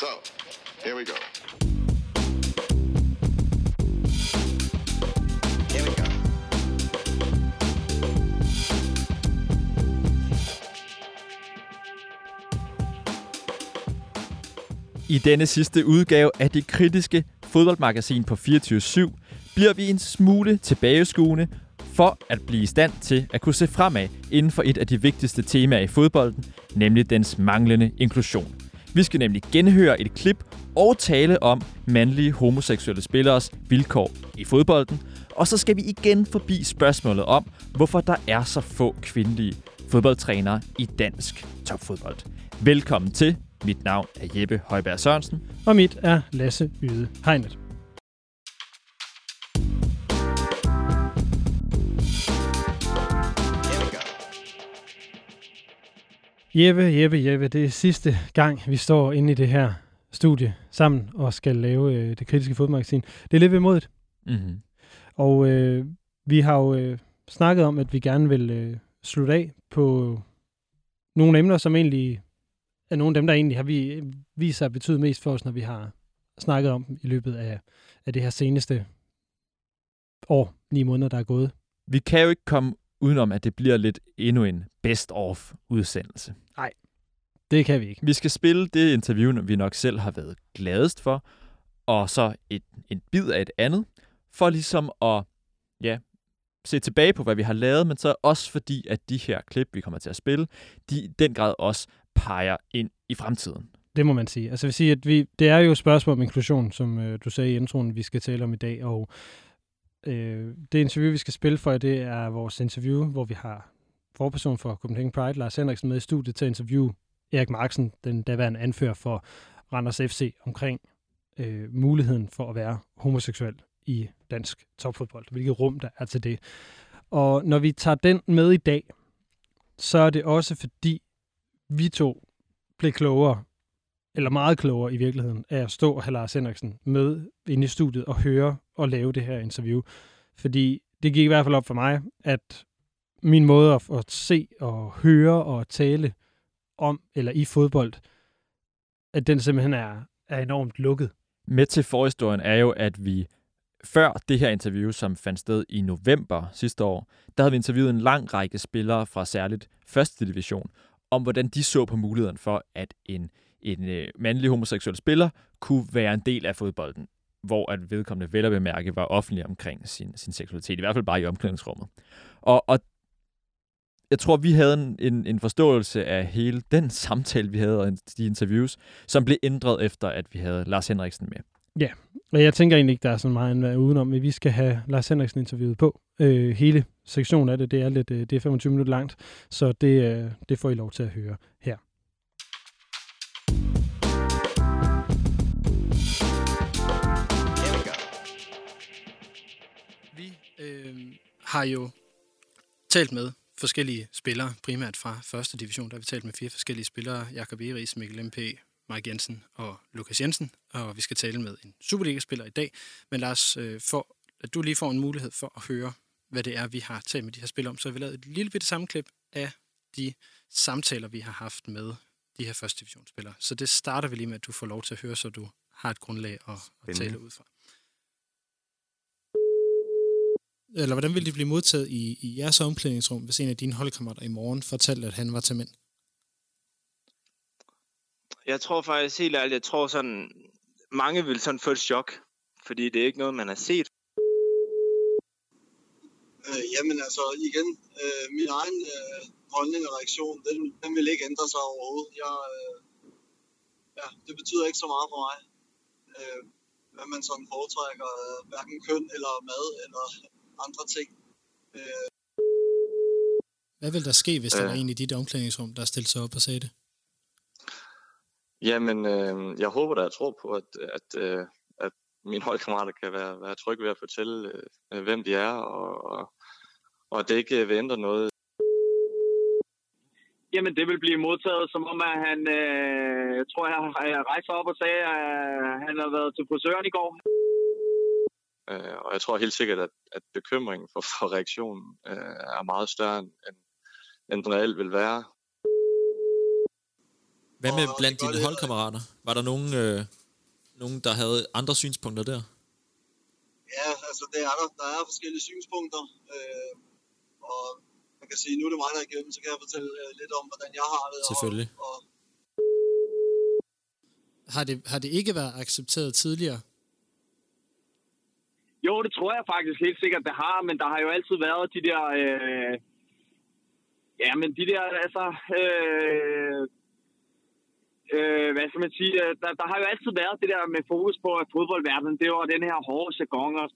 So, here we go. Here we go. I denne sidste udgave af det kritiske fodboldmagasin på 24-7 bliver vi en smule tilbageskuende for at blive i stand til at kunne se fremad inden for et af de vigtigste temaer i fodbolden, nemlig dens manglende inklusion. Vi skal nemlig genhøre et klip og tale om mandlige homoseksuelle spilleres vilkår i fodbolden, og så skal vi igen forbi spørgsmålet om, hvorfor der er så få kvindelige fodboldtrænere i dansk topfodbold. Velkommen til. Mit navn er Jeppe Højberg Sørensen. Og mit er Lasse Yde Hegnet. Jeppe, Jeppe, Jeppe, det er sidste gang, vi står inde i det her studie sammen og skal lave øh, det kritiske fodmagasin. Det er lidt vemodigt, Mm-hmm. og øh, vi har jo øh, snakket om, at vi gerne vil øh, slutte af på nogle emner, som egentlig er nogle af dem, der egentlig har vi, vist sig at betyde mest for os, når vi har snakket om dem i løbet af, af det her seneste år, ni måneder, der er gået. Vi kan jo ikke komme udenom, at det bliver lidt endnu en best-of udsendelse. Det kan vi ikke. Vi skal spille det interview, vi nok selv har været gladest for, og så et, en bid af et andet, for ligesom at ja, se tilbage på, hvad vi har lavet, men så også fordi, at de her klip, vi kommer til at spille, de i den grad også peger ind i fremtiden. Det må man sige. Altså jeg vil sige, at vi, det er jo et spørgsmål om inklusion, som øh, du sagde i introen, vi skal tale om i dag. Og øh, det interview, vi skal spille for jer, det er vores interview, hvor vi har forperson for Copenhagen Pride, Lars Henriksen, med i studiet til at interview Erik Marksen, den daværende anfører for Randers FC, omkring øh, muligheden for at være homoseksuel i dansk topfodbold. Hvilket rum der er til det. Og når vi tager den med i dag, så er det også fordi, vi to blev klogere eller meget klogere i virkeligheden, af at stå og have Lars Henriksen med inde i studiet og høre og lave det her interview. Fordi det gik i hvert fald op for mig, at min måde at, at se og høre og tale om eller i fodbold, at den simpelthen er, er enormt lukket. Med til forhistorien er jo, at vi før det her interview, som fandt sted i november sidste år, der havde vi interviewet en lang række spillere fra særligt første division, om hvordan de så på muligheden for, at en, en øh, mandlig homoseksuel spiller kunne være en del af fodbolden, hvor at vedkommende vel at bemærke var offentlig omkring sin, sin seksualitet, i hvert fald bare i omklædningsrummet. Og, og jeg tror, vi havde en, en, en forståelse af hele den samtale, vi havde, og de interviews, som blev ændret efter, at vi havde Lars Henriksen med. Ja, Og jeg tænker egentlig ikke, der er så meget at udenom, at vi skal have Lars Henriksen interviewet på. Øh, hele sektionen af det, det er, lidt, øh, det er 25 minutter langt, så det, øh, det får I lov til at høre her. Har jo talt med forskellige spillere, primært fra første division. Der har vi talt med fire forskellige spillere. Jakob Eris, Mikkel MP, Mike Jensen og Lukas Jensen. Og vi skal tale med en Superliga-spiller i dag. Men Lars, øh, for at du lige får en mulighed for at høre, hvad det er, vi har talt med de her spillere om, så har vi lavet et lille bitte sammenklip af de samtaler, vi har haft med de her første divisionsspillere. Så det starter vi lige med, at du får lov til at høre, så du har et grundlag at, at tale ud fra. Eller hvordan ville de blive modtaget i, i jeres omklædningsrum, hvis en af dine holdkammerater i morgen fortalte, at han var til mænd? Jeg tror faktisk helt ærligt, jeg tror sådan, mange vil sådan få et chok, fordi det er ikke noget, man har set. Øh, jamen altså igen, øh, min egen øh, holdning og reaktion, den, den vil ikke ændre sig overhovedet. Jeg, øh, ja, det betyder ikke så meget for mig, øh, hvad man sådan foretrækker, øh, hverken køn eller mad eller andre ting. Øh, Hvad vil der ske, hvis der Øh. var en i dit omklædningsrum, der stillede sig op og sagde det? Jamen, øh, jeg håber da, jeg tror på, at, at, øh, at mine holdkammerater kan være, være trygge ved at fortælle, øh, hvem de er, og, og, og at det ikke vil ændre noget. Jamen, det vil blive modtaget, som om at han, øh, jeg tror, jeg, jeg rejste sig op og sagde, at han har været til frisøren i går. Øh, og jeg tror helt sikkert, at, at bekymringen for, for reaktionen øh, er meget større, end, end den reelt vil være. Hvad med blandt dine holdkammerater? Var der nogen, øh, nogen, der havde andre synspunkter der? Ja, altså det er der. Der er forskellige synspunkter. Øh, og man kan sige, nu er det mig, der er igennem, så kan jeg fortælle øh, lidt om, hvordan jeg har det. Selvfølgelig. Og, og Har det, har det ikke været accepteret tidligere? Jo, det tror jeg faktisk helt sikkert, det har, men der har jo altid været de der... Øh, ja, men de der, altså... Øh, øh, hvad skal man sige? Øh, der, der har jo altid været det der med fokus på, at fodboldverdenen, det var den her hårde sæson og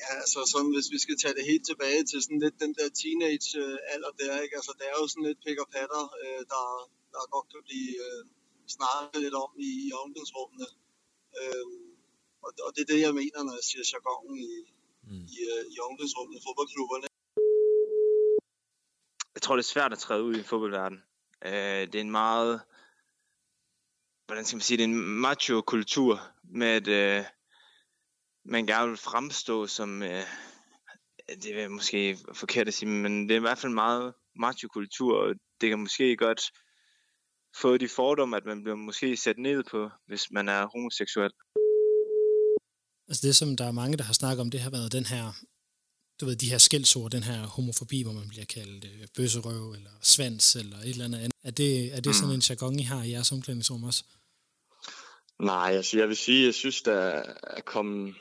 Ja, altså sådan, hvis vi skal tage det helt tilbage til sådan lidt den der teenage-alder øh, der, ikke? Altså det er jo sådan lidt pick og patter, øh, der, der godt kan blive øh, snakket lidt om i, i ungdomsrummene. Øh, og, og det er det, jeg mener, når jeg siger jargon i, mm. i, øh, i omklædningsrummene i fodboldklubberne. jeg tror, det er svært at træde ud i fodboldverdenen. Øh, det er en meget, hvordan skal man sige, det er en macho-kultur med, at øh, man gerne vil fremstå som, øh, det er måske forkert at sige, men det er i hvert fald en meget macho-kultur, og det kan måske godt få de fordomme, at man bliver måske sat ned på, hvis man er homoseksuel. Altså det, som der er mange, der har snakket om, det har været den her, du ved, de her skældsord, den her homofobi, hvor man bliver kaldt øh, bøsserøv, eller svans, eller et eller andet. Er det, er det sådan en jargon, I har i jeres omklædningsrum også? Nej, altså jeg vil sige, jeg synes, der er kommet...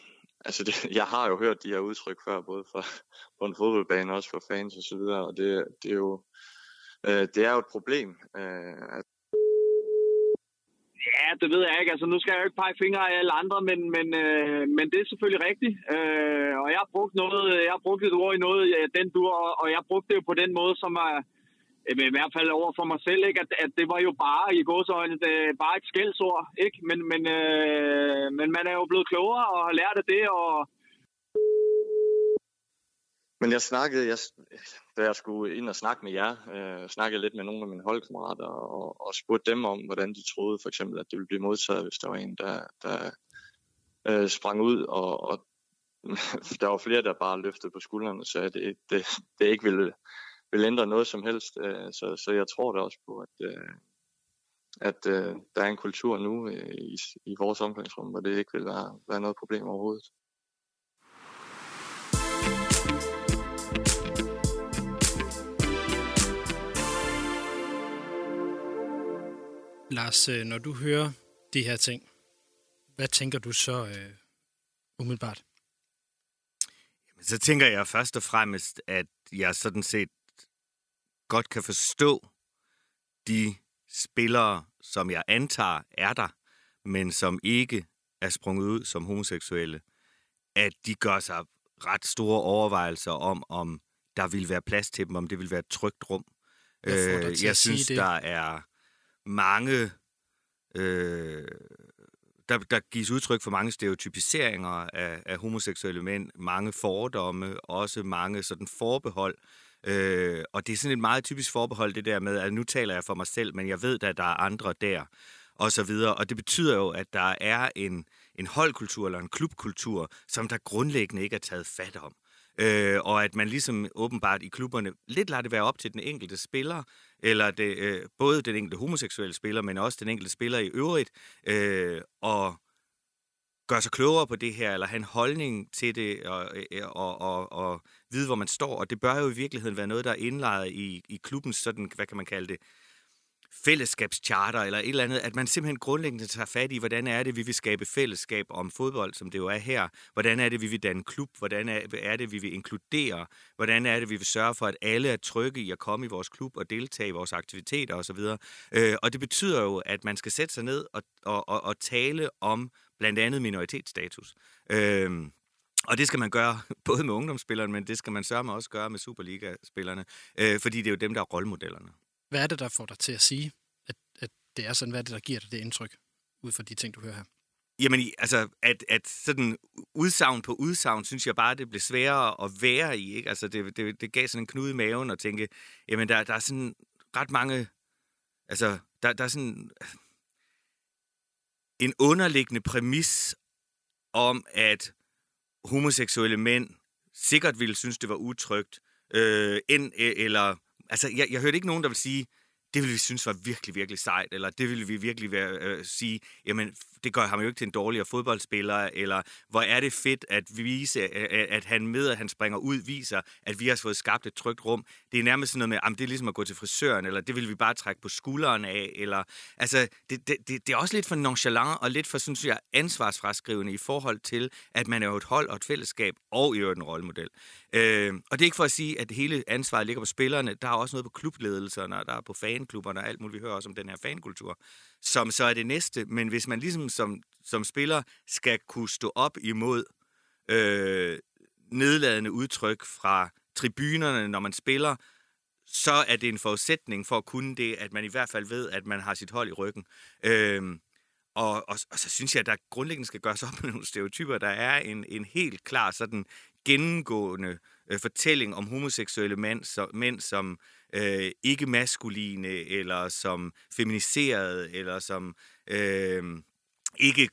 Altså det, jeg har jo hørt de her udtryk før, både fra, på en fodboldbane og også for fans og så videre, og det, det er jo øh, det er jo et problem. Øh, at, Ja, det ved jeg ikke. Altså, nu skal jeg jo ikke pege fingre af alle andre, men, men, øh, men det er selvfølgelig rigtigt. Øh, og jeg har brugt noget, jeg har brugt et ord i noget, ja, den dur, og, og jeg brugte det jo på den måde, som er, øh, i hvert fald over for mig selv, ikke? At, at det var jo bare i gåsøjne, det, bare et skældsord, ikke? Men, men, øh, men man er jo blevet klogere og har lært af det, og men jeg snakkede, jeg, da jeg skulle ind og snakke med jer, øh, snakkede lidt med nogle af mine holdkammerater og, og spurgte dem om, hvordan de troede for eksempel, at det ville blive modtaget, hvis der var en, der, der øh, sprang ud, og, og der var flere, der bare løftede på skuldrene og sagde, at det, det, det ikke ville, ville ændre noget som helst. Øh, så, så jeg tror da også på, at, øh, at øh, der er en kultur nu øh, i, i vores omgangsrum, hvor det ikke vil være, være noget problem overhovedet. Lars, øh, når du hører de her ting, hvad tænker du så øh, umiddelbart? Så tænker jeg først og fremmest, at jeg sådan set godt kan forstå de spillere, som jeg antager er der, men som ikke er sprunget ud som homoseksuelle, at de gør sig ret store overvejelser om, om der vil være plads til dem, om det vil være et trygt rum. Dig Øh, jeg synes, det? der er mange... Øh, der, der gives udtryk for mange stereotypiseringer af, af homoseksuelle mænd, mange fordomme, også mange sådan forbehold. Øh, og det er sådan et meget typisk forbehold, det der med, at nu taler jeg for mig selv, men jeg ved, at der er andre der, og så videre. Og det betyder jo, at der er en, en holdkultur eller en klubkultur, som der grundlæggende ikke er taget fat om. Øh, og at man ligesom åbenbart i klubberne lidt lader det være op til den enkelte spiller, eller det, øh, både den enkelte homoseksuelle spiller, men også den enkelte spiller i øvrigt, øh, og gøre sig klogere på det her, eller have en holdning til det, og, øh, øh, og, og, og vide, hvor man står. Og det bør jo i virkeligheden være noget, der er indlejret i, i klubbens sådan, hvad kan man kalde det, fællesskabscharter eller et eller andet, at man simpelthen grundlæggende tager fat i, hvordan er det, vi vil skabe fællesskab om fodbold, som det jo er her. Hvordan er det, vi vil danne klub? Hvordan er, det, vi vil inkludere? Hvordan er det, vi vil sørge for, at alle er trygge i at komme i vores klub og deltage i vores aktiviteter osv.? Øh, og det betyder jo, at man skal sætte sig ned og, og, og, og tale om blandt andet minoritetsstatus. Øh, og det skal man gøre både med ungdomsspillerne, men det skal man sørge med også gøre med Superliga-spillerne, øh, fordi det er jo dem, der er rollemodellerne. Hvad er det, der får dig til at sige, at, at det er sådan? Hvad er det, der giver dig det indtryk, ud fra de ting, du hører her? Jamen, altså, at, at sådan udsagn på udsagn, synes jeg bare, det blev sværere at være i, ikke? Altså, det, det, det gav sådan en knude i maven at tænke, jamen, der, der er sådan ret mange, altså, der, der er sådan en underliggende præmis om, at homoseksuelle mænd sikkert ville synes, det var utrygt, øh, end, e- eller, altså, jeg, jeg hørte ikke nogen, der vil sige, det ville vi synes var virkelig, virkelig sejt, eller det ville vi virkelig være, øh, sige, jamen, det gør ham jo ikke til en dårligere fodboldspiller, eller hvor er det fedt at vise, at, at han med, at han springer ud, viser, at vi har fået skabt et trygt rum. Det er nærmest sådan noget med, jamen, det er ligesom at gå til frisøren, eller det vil vi bare trække på skulderen af, eller, altså, det, det, det, det er også lidt for nonchalant, og lidt for, synes jeg, ansvarsfraskrivende i forhold til, at man er jo et hold og et fællesskab, og i øvrigt en rollemodel. Øh, og det er ikke for at sige, at hele ansvaret ligger på spillerne. Der er også noget på klubledelserne, og der er på fanklubberne og alt muligt. Vi hører også om den her fankultur, som så er det næste. Men hvis man ligesom som, som spiller skal kunne stå op imod øh, nedladende udtryk fra tribunerne, når man spiller, så er det en forudsætning for at kunne det, at man i hvert fald ved, at man har sit hold i ryggen. Øh, og, og, og så synes jeg, at der grundlæggende skal gøres op med nogle stereotyper. Der er en, en helt klar sådan gennemgående øh, fortælling om homoseksuelle mænd, så, mænd som øh, ikke maskuline, eller som feminiserede, eller som øh, ikke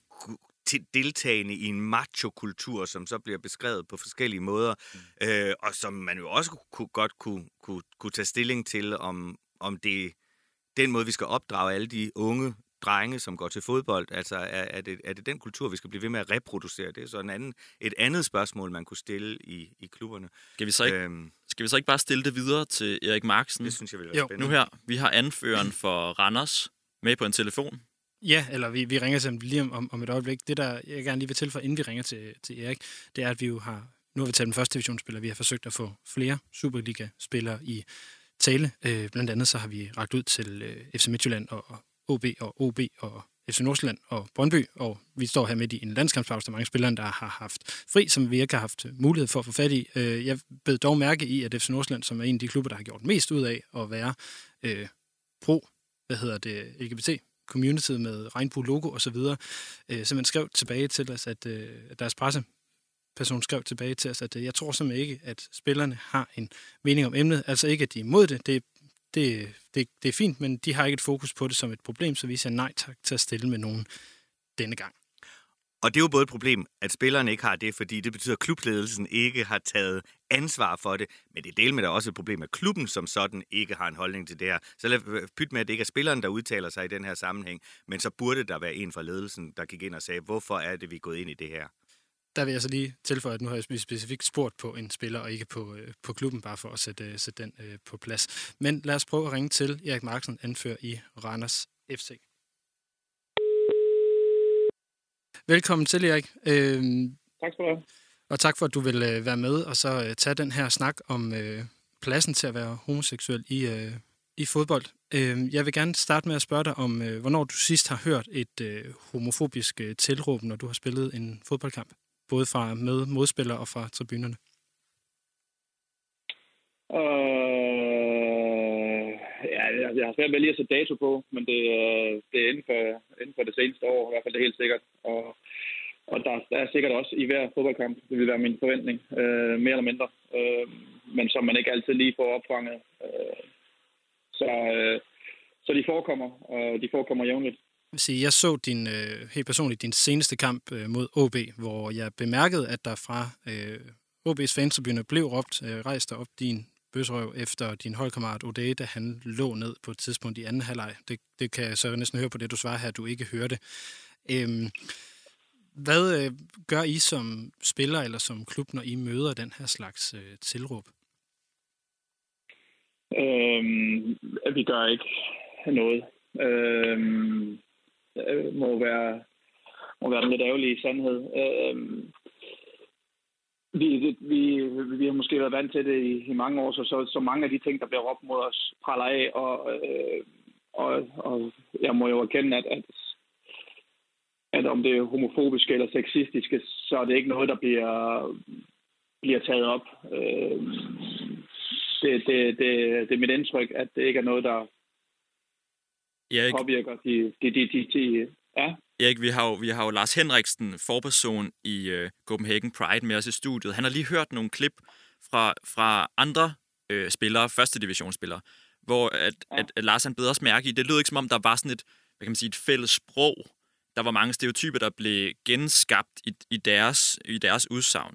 deltagende i en macho-kultur, som så bliver beskrevet på forskellige måder, mm. øh, og som man jo også kunne, godt kunne, kunne, kunne tage stilling til, om, om det den måde, vi skal opdrage alle de unge drenge, som går til fodbold? Altså, er, er, det, er det den kultur, vi skal blive ved med at reproducere? Det er så en anden, et andet spørgsmål, man kunne stille i, i klubberne. Skal vi, så ikke, øhm, skal vi så ikke bare stille det videre til Erik Marksen? Det synes jeg vil være jo. spændende. Nu her, vi har anføreren for Randers med på en telefon. Ja, eller vi, vi ringer til ham lige om, om, om et øjeblik. Det, der jeg gerne lige vil tilføje, inden vi ringer til, til Erik, det er, at vi jo har, nu har vi taget den første divisionsspiller, vi har forsøgt at få flere Superliga-spillere i tale. Øh, blandt andet så har vi ragt ud til øh, FC Midtjylland og, og OB og OB og FC Nordsjælland og Brøndby, og vi står her midt i en landskampspause. Der mange spillere, der har haft fri, som vi ikke har haft øh, mulighed for at få fat i. Øh, jeg bed dog mærke i, at FC Nordsjælland, som er en af de klubber, der har gjort mest ud af at være øh, pro, hvad hedder det, LGBT, community med regnbue-logo osv., øh, simpelthen skrev tilbage til os, at øh, deres presse person skrev tilbage til os, at øh, jeg tror simpelthen ikke, at spillerne har en mening om emnet. Altså ikke, at de er imod det. Det det, det, det er fint, men de har ikke et fokus på det som et problem, så vi siger nej tak til at stille med nogen denne gang. Og det er jo både et problem, at spillerne ikke har det, fordi det betyder, at klubledelsen ikke har taget ansvar for det. Men det er del med, der også et problem, at klubben som sådan ikke har en holdning til det her. Så lad pyt med, at det ikke er spilleren, der udtaler sig i den her sammenhæng. Men så burde der være en fra ledelsen, der gik ind og sagde, hvorfor er det, vi er gået ind i det her? Der vil jeg så lige tilføje, at nu har jeg specifikt spurgt på en spiller, og ikke på, øh, på klubben, bare for at sætte, øh, sætte den øh, på plads. Men lad os prøve at ringe til Erik Marksen, anfører i Randers FC. Velkommen til, Erik. Øhm, tak skal du have. Og tak for, at du vil øh, være med og så øh, tage den her snak om øh, pladsen til at være homoseksuel i, øh, i fodbold. Øh, jeg vil gerne starte med at spørge dig om, øh, hvornår du sidst har hørt et øh, homofobisk øh, tilråb, når du har spillet en fodboldkamp både fra med modspillere og fra tribunerne? Øh, ja, jeg har svært ved lige at sætte dato på, men det, øh, det er inden for, inden for det seneste år, i hvert fald det er helt sikkert. Og, og der, der er sikkert også i hver fodboldkamp, det vil være min forventning, øh, mere eller mindre, øh, men som man ikke altid lige får opfanget. Øh, så, øh, så de forekommer, og de forekommer jævnligt sige, jeg så din, øh, helt personligt din seneste kamp øh, mod OB, hvor jeg bemærkede, at der fra øh, OB's fantribune blev råbt, øh, op din bøsrøv efter din holdkammerat Ode, da han lå ned på et tidspunkt i anden halvleg. Det, det kan jeg så næsten høre på det, du svarer her, at du ikke hørte. Øhm, hvad øh, gør I som spiller eller som klub, når I møder den her slags øh, tilråb? Øhm, vi gør ikke noget. Øhm, øh, må være må være den lidt ærgerlige sandhed. Øh, vi, vi, vi har måske været vant til det i, i mange år, så, så, så mange af de ting, der bliver råbt mod os, praller af, og, øh, og, og jeg må jo erkende, at, at, at om det er homofobiske eller sexistiske, så er det ikke noget, der bliver, bliver taget op. Øh, det, det, det, det er mit indtryk, at det ikke er noget, der, Erik, påvirker de, de, de, de, de ja. Erik, vi har, jo, vi har jo Lars Henriksen, forperson i uh, Copenhagen Pride, med os i studiet. Han har lige hørt nogle klip fra, fra andre uh, spillere, første divisionsspillere, hvor at, ja. at, at Lars han beder os mærke i, det lød ikke som om, der var sådan et, hvad kan man sige, et fælles sprog. Der var mange stereotyper, der blev genskabt i, i, deres, i deres udsagn.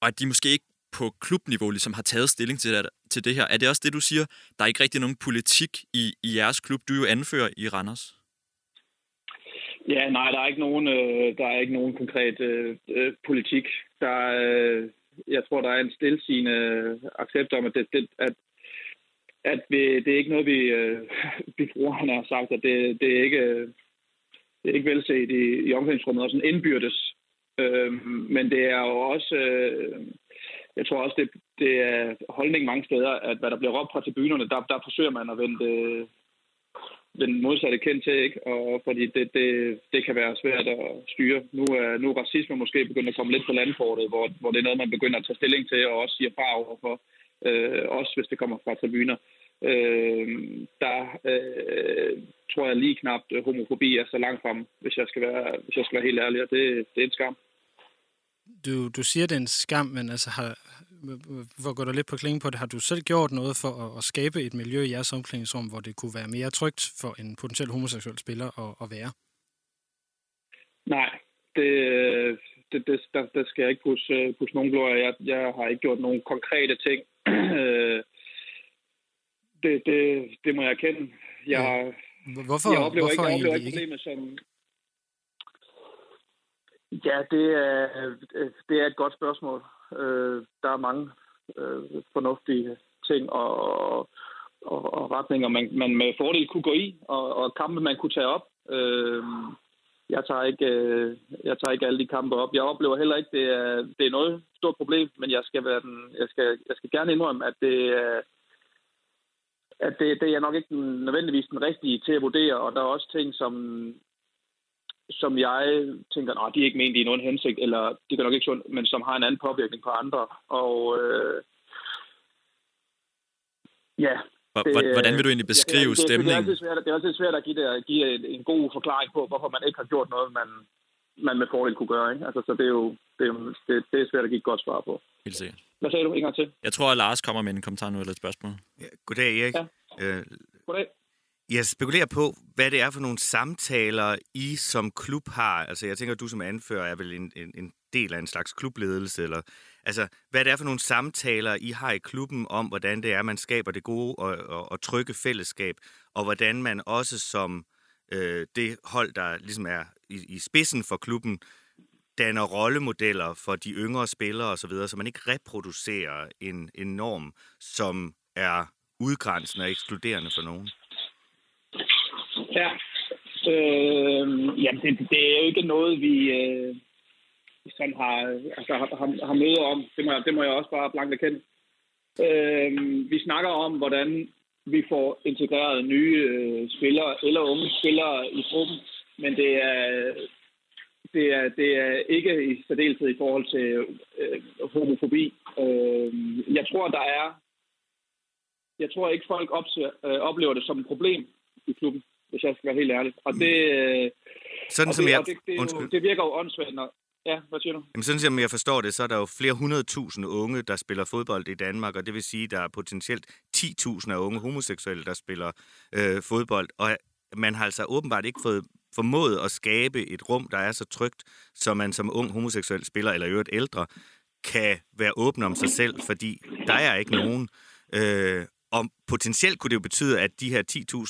Og at de måske ikke på klubniveau ligesom har taget stilling til det, til det her. Er det også det, du siger? Der er ikke rigtig nogen politik i, i jeres klub. Du er jo anfører i Randers. Ja, nej, der er ikke nogen, øh, der er ikke nogen konkret øh, øh, politik. Der øh, jeg tror, der er en stilsigende accept om, at, det, det, at, at vi, det er ikke noget, vi, øh, vi brugerne har sagt, at det, det er ikke, øh, det er ikke velset i, i omklædningsrummet, og sådan indbyrdes. Øh, men det er jo også, øh, jeg tror også, det, det er holdning mange steder, at hvad der bliver råbt fra tribunerne, der, der forsøger man at vende den modsatte kendt til, ikke? Og fordi det, det, det kan være svært at styre. Nu er, nu er racisme måske begyndt at komme lidt på landkortet, hvor, hvor det er noget, man begynder at tage stilling til, og også siger fra overfor, øh, også hvis det kommer fra tribuner. Øh, der øh, tror jeg lige knap, at homofobi er så langt frem, hvis jeg skal være, hvis jeg skal være helt ærlig, og det, det er en skam. Du, du siger, det er en skam, men altså har, hvor går du lidt på klingen på det, har du selv gjort noget for at, at skabe et miljø i jeres omklædningsrum, hvor det kunne være mere trygt for en potentiel homoseksuel spiller at, at være? Nej, det, det, det, der, der skal jeg ikke pusse, pusse nogen glorie. Jeg, jeg har ikke gjort nogen konkrete ting. det, det, det må jeg erkende. Jeg. Hvorfor, jeg oplever hvorfor ikke, jeg oplever ikke problemet som... Ja, det er, øh, det er et godt spørgsmål. Øh, der er mange øh, fornuftige ting og, og, og retninger, man, man med fordel kunne gå i, og, og kampe, man kunne tage op. Øh, jeg tager, ikke, øh, jeg tager ikke alle de kampe op. Jeg oplever heller ikke, det er, det er noget stort problem, men jeg skal, være den, jeg skal, jeg skal gerne indrømme, at det er, at det, det er nok ikke nødvendigvis den rigtige til at vurdere, og der er også ting, som, som jeg tænker, at de er ikke ment i nogen hensigt, eller de kan nok ikke sundt, men som har en anden påvirkning på andre. Og øh, ja. Det, Hvordan vil du egentlig beskrive ja, det, stemningen? Det er, svært, det er også svært at give, det, give en, en god forklaring på, hvorfor man ikke har gjort noget, man, man med fordel kunne gøre. Ikke? Altså, så det er jo det er, det, det er svært at give et godt svar på. Helt sikkert. Hvad sagde du en gang til? Jeg tror, at Lars kommer med en kommentar nu eller et spørgsmål. Ja, goddag, Erik. Ja. Øh, Goddag. Jeg spekulerer på, hvad det er for nogle samtaler, I som klub har. Altså, jeg tænker, at du som anfører er vel en, en, en del af en slags klubledelse. Eller, altså, hvad det er for nogle samtaler, I har i klubben om, hvordan det er, man skaber det gode og, og, og trygge fællesskab, og hvordan man også som øh, det hold, der ligesom er i, i spidsen for klubben, danner rollemodeller for de yngre spillere osv., så, så man ikke reproducerer en, en norm, som er udgrænsende og ekskluderende for nogen. Ja. Øh, jamen, det, det er jo ikke noget, vi øh, sådan har, altså, har, har, har møder om. Det må, jeg, det må jeg også bare blankt erkende. Øh, vi snakker om, hvordan vi får integreret nye øh, spillere eller unge spillere i gruppen, men det er, det er, det er ikke i særdeleshed i forhold til øh, homofobi. Øh, jeg tror, der er jeg tror ikke, folk opser, øh, oplever det som et problem i klubben, hvis jeg skal være helt ærlig. Og det, øh, Sådan og som det, jeg... og det, det, jo, det virker jo åndssvagt, når... Ja, hvad siger du? Jamen, sådan som jeg forstår det, så er der jo flere hundredtusind unge, der spiller fodbold i Danmark, og det vil sige, at der er potentielt 10.000 af unge homoseksuelle, der spiller øh, fodbold. Og man har altså åbenbart ikke fået formået at skabe et rum, der er så trygt, så man som ung homoseksuel spiller, eller i øvrigt ældre, kan være åben om sig selv, fordi der er ikke nogen. Øh, og potentielt kunne det jo betyde, at de her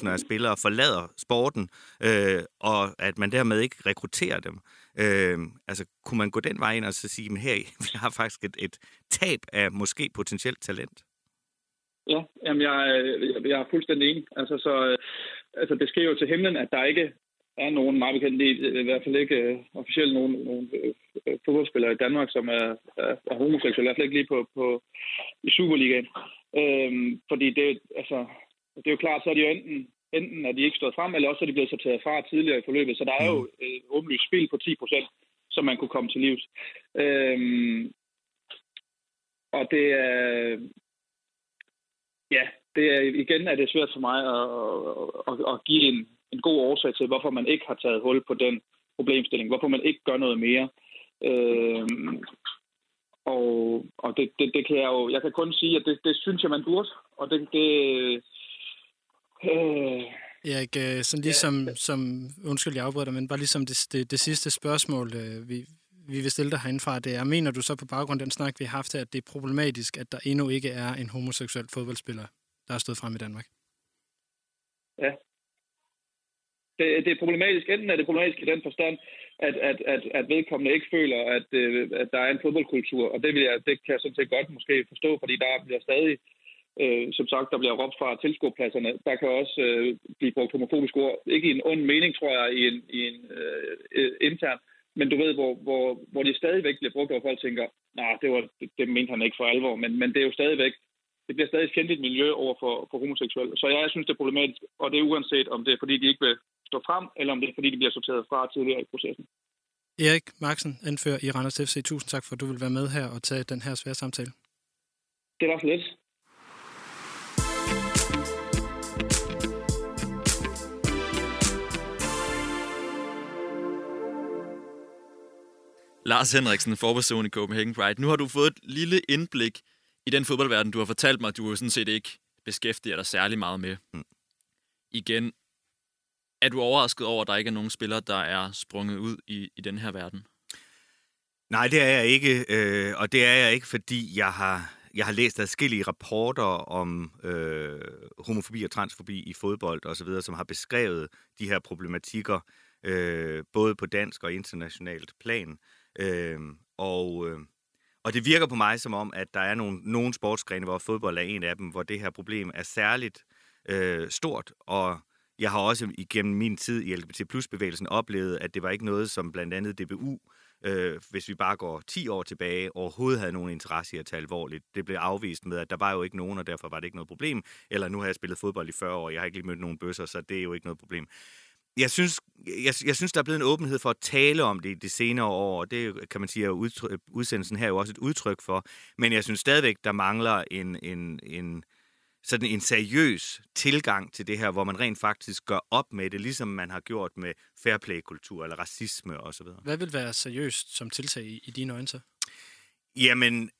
10.000 af spillere forlader sporten, øh, og at man dermed ikke rekrutterer dem. Øh, altså, kunne man gå den vej ind og så sige, at her, vi har faktisk et, et tab af måske potentielt talent? Ja, jamen jeg, jeg, jeg er fuldstændig enig. Altså, så, øh, altså, det sker jo til himlen, at der ikke er nogen, meget bekendt, i hvert fald ikke uh, officielt nogen, nogen uh, fodboldspillere i Danmark, som er, er, er homoseksuelle, i hvert fald ikke lige på, på i Superligaen. Øhm, fordi det, altså, det er jo klart, så er de jo enten, enten er de ikke stået frem, eller også er de blevet sorteret fra tidligere i forløbet. Så der er jo et åbenlyst spil på 10 procent, som man kunne komme til livs. Øhm, og det er... Ja, det er, igen er det svært for mig at, at, at give en, en god årsag til, hvorfor man ikke har taget hul på den problemstilling, hvorfor man ikke gør noget mere. Øhm, og og det, det, det kan jeg jo, jeg kan kun sige, at det, det synes jeg, man burde. Og det, det øh, Erik, øh, sådan ligesom, ja. som, undskyld, jeg afbryder men bare ligesom det, det, det sidste spørgsmål, øh, vi, vi vil stille dig herindefra, det er, mener du så på baggrund af den snak, vi har haft her, at det er problematisk, at der endnu ikke er en homoseksuel fodboldspiller, der er stået frem i Danmark? Ja. Det, det er problematisk. Enten er det problematisk i den forstand, at, at, at, at vedkommende ikke føler, at, øh, at der er en fodboldkultur, og det, vil jeg, det kan jeg sådan set godt måske forstå, fordi der bliver stadig, øh, som sagt, der bliver råbt fra tilskuerpladserne. Der kan også øh, blive brugt homofobiske ord. Ikke i en ond mening, tror jeg, i en, i en øh, øh, intern, men du ved, hvor, hvor, hvor de stadigvæk bliver brugt, hvor folk tænker, nej, det, var, det, det mente han ikke for alvor, men, men det er jo stadigvæk, det bliver stadig et fjendtligt miljø over for, for homoseksuelle. Så jeg synes, det er problematisk, og det er uanset, om det er, fordi de ikke vil stå frem, eller om det er, fordi de bliver sorteret fra tidligere i processen. Erik Marksen, anfører i Randers FC. Tusind tak for, at du vil være med her og tage den her svære samtale. Det var så lidt. Lars Henriksen, forperson i Copenhagen Pride. Nu har du fået et lille indblik i den fodboldverden, du har fortalt mig, at du jo sådan set ikke beskæftiger dig særlig meget med. Mm. Igen, er du overrasket over, at der ikke er nogen spillere, der er sprunget ud i, i den her verden? Nej, det er jeg ikke, øh, og det er jeg ikke, fordi jeg har, jeg har læst adskillige rapporter om øh, homofobi og transfobi i fodbold og så videre, som har beskrevet de her problematikker, øh, både på dansk og internationalt plan. Øh, og, øh, og det virker på mig som om, at der er nogle, nogle sportsgrene, hvor fodbold er en af dem, hvor det her problem er særligt øh, stort, og jeg har også igennem min tid i LGBT plus-bevægelsen oplevet, at det var ikke noget, som blandt andet DBU, øh, hvis vi bare går 10 år tilbage, overhovedet havde nogen interesse i at tage alvorligt. Det blev afvist med, at der var jo ikke nogen, og derfor var det ikke noget problem. Eller nu har jeg spillet fodbold i 40 år, jeg har ikke lige mødt nogen bøsser, så det er jo ikke noget problem jeg synes, jeg, jeg synes, der er blevet en åbenhed for at tale om det de senere år, og det kan man sige, at udsendelsen her er jo også et udtryk for. Men jeg synes stadigvæk, der mangler en, en, en, sådan en seriøs tilgang til det her, hvor man rent faktisk gør op med det, ligesom man har gjort med fairplay-kultur eller racisme osv. Hvad vil være seriøst som tiltag i, i dine øjne så? Jamen,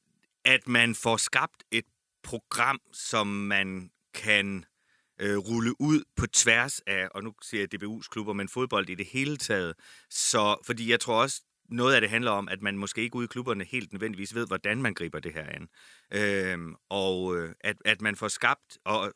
at man får skabt et program, som man kan øh, rulle ud på tværs af, og nu siger jeg DBU's klubber, men fodbold i det hele taget. Så, fordi jeg tror også, noget af det handler om, at man måske ikke ude i klubberne helt nødvendigvis ved, hvordan man griber det her an. Øhm, og øh, at, at man får skabt og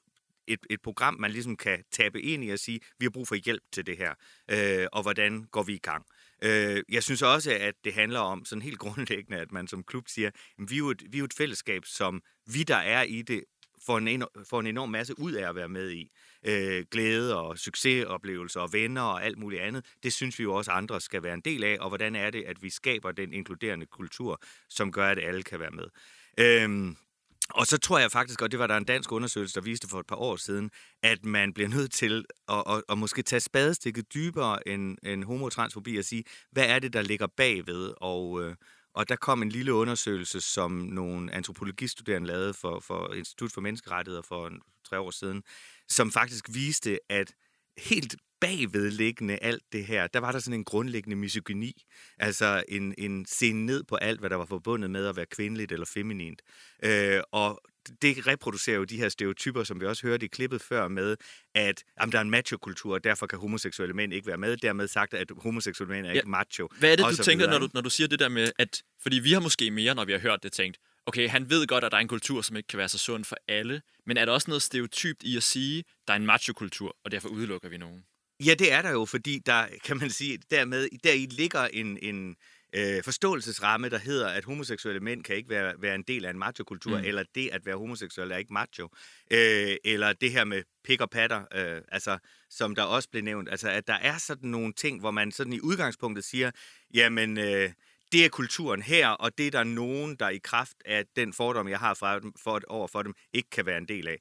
et, et program, man ligesom kan tabe ind i og sige, vi har brug for hjælp til det her, øh, og hvordan går vi i gang. Øh, jeg synes også, at det handler om sådan helt grundlæggende, at man som klub siger, at vi er jo et, vi er jo et fællesskab, som vi, der er i det, får en, får en enorm masse ud af at være med i. Øh, glæde og succesoplevelser og venner og alt muligt andet. Det synes vi jo også andre skal være en del af, og hvordan er det, at vi skaber den inkluderende kultur, som gør, at alle kan være med. Øh, og så tror jeg faktisk, og det var der en dansk undersøgelse, der viste for et par år siden, at man bliver nødt til at, at, at måske tage spadestikket dybere end, end homotransfobi og sige, hvad er det, der ligger bagved? Og, øh, og der kom en lille undersøgelse, som nogle antropologistuderende lavede for, for Institut for Menneskerettigheder for en, tre år siden, som faktisk viste, at helt bagvedliggende alt det her, der var der sådan en grundlæggende misogyni. Altså en, en scene ned på alt, hvad der var forbundet med at være kvindeligt eller feminint. Øh, og det reproducerer jo de her stereotyper, som vi også hørte i klippet før med, at jamen, der er en macho-kultur, og derfor kan homoseksuelle mænd ikke være med. Dermed sagt, at homoseksuelle mænd er ja. ikke macho. Hvad er det, du tænker, når du, når du siger det der med, at... Fordi vi har måske mere, når vi har hørt det, tænkt, okay, han ved godt, at der er en kultur, som ikke kan være så sund for alle, men er der også noget stereotypt i at sige, der er en macho-kultur, og derfor udelukker vi nogen? Ja, det er der jo, fordi der, kan man sige, dermed, deri ligger en, en, øh, forståelsesramme, der hedder, at homoseksuelle mænd kan ikke være, være en del af en machokultur, mm. eller det at være homoseksuel er ikke macho, øh, eller det her med pik og patter, øh, altså, som der også blev nævnt, altså at der er sådan nogle ting, hvor man sådan i udgangspunktet siger, jamen, øh, det er kulturen her, og det er der nogen, der i kraft af den fordom, jeg har fra dem, for, over for dem, ikke kan være en del af.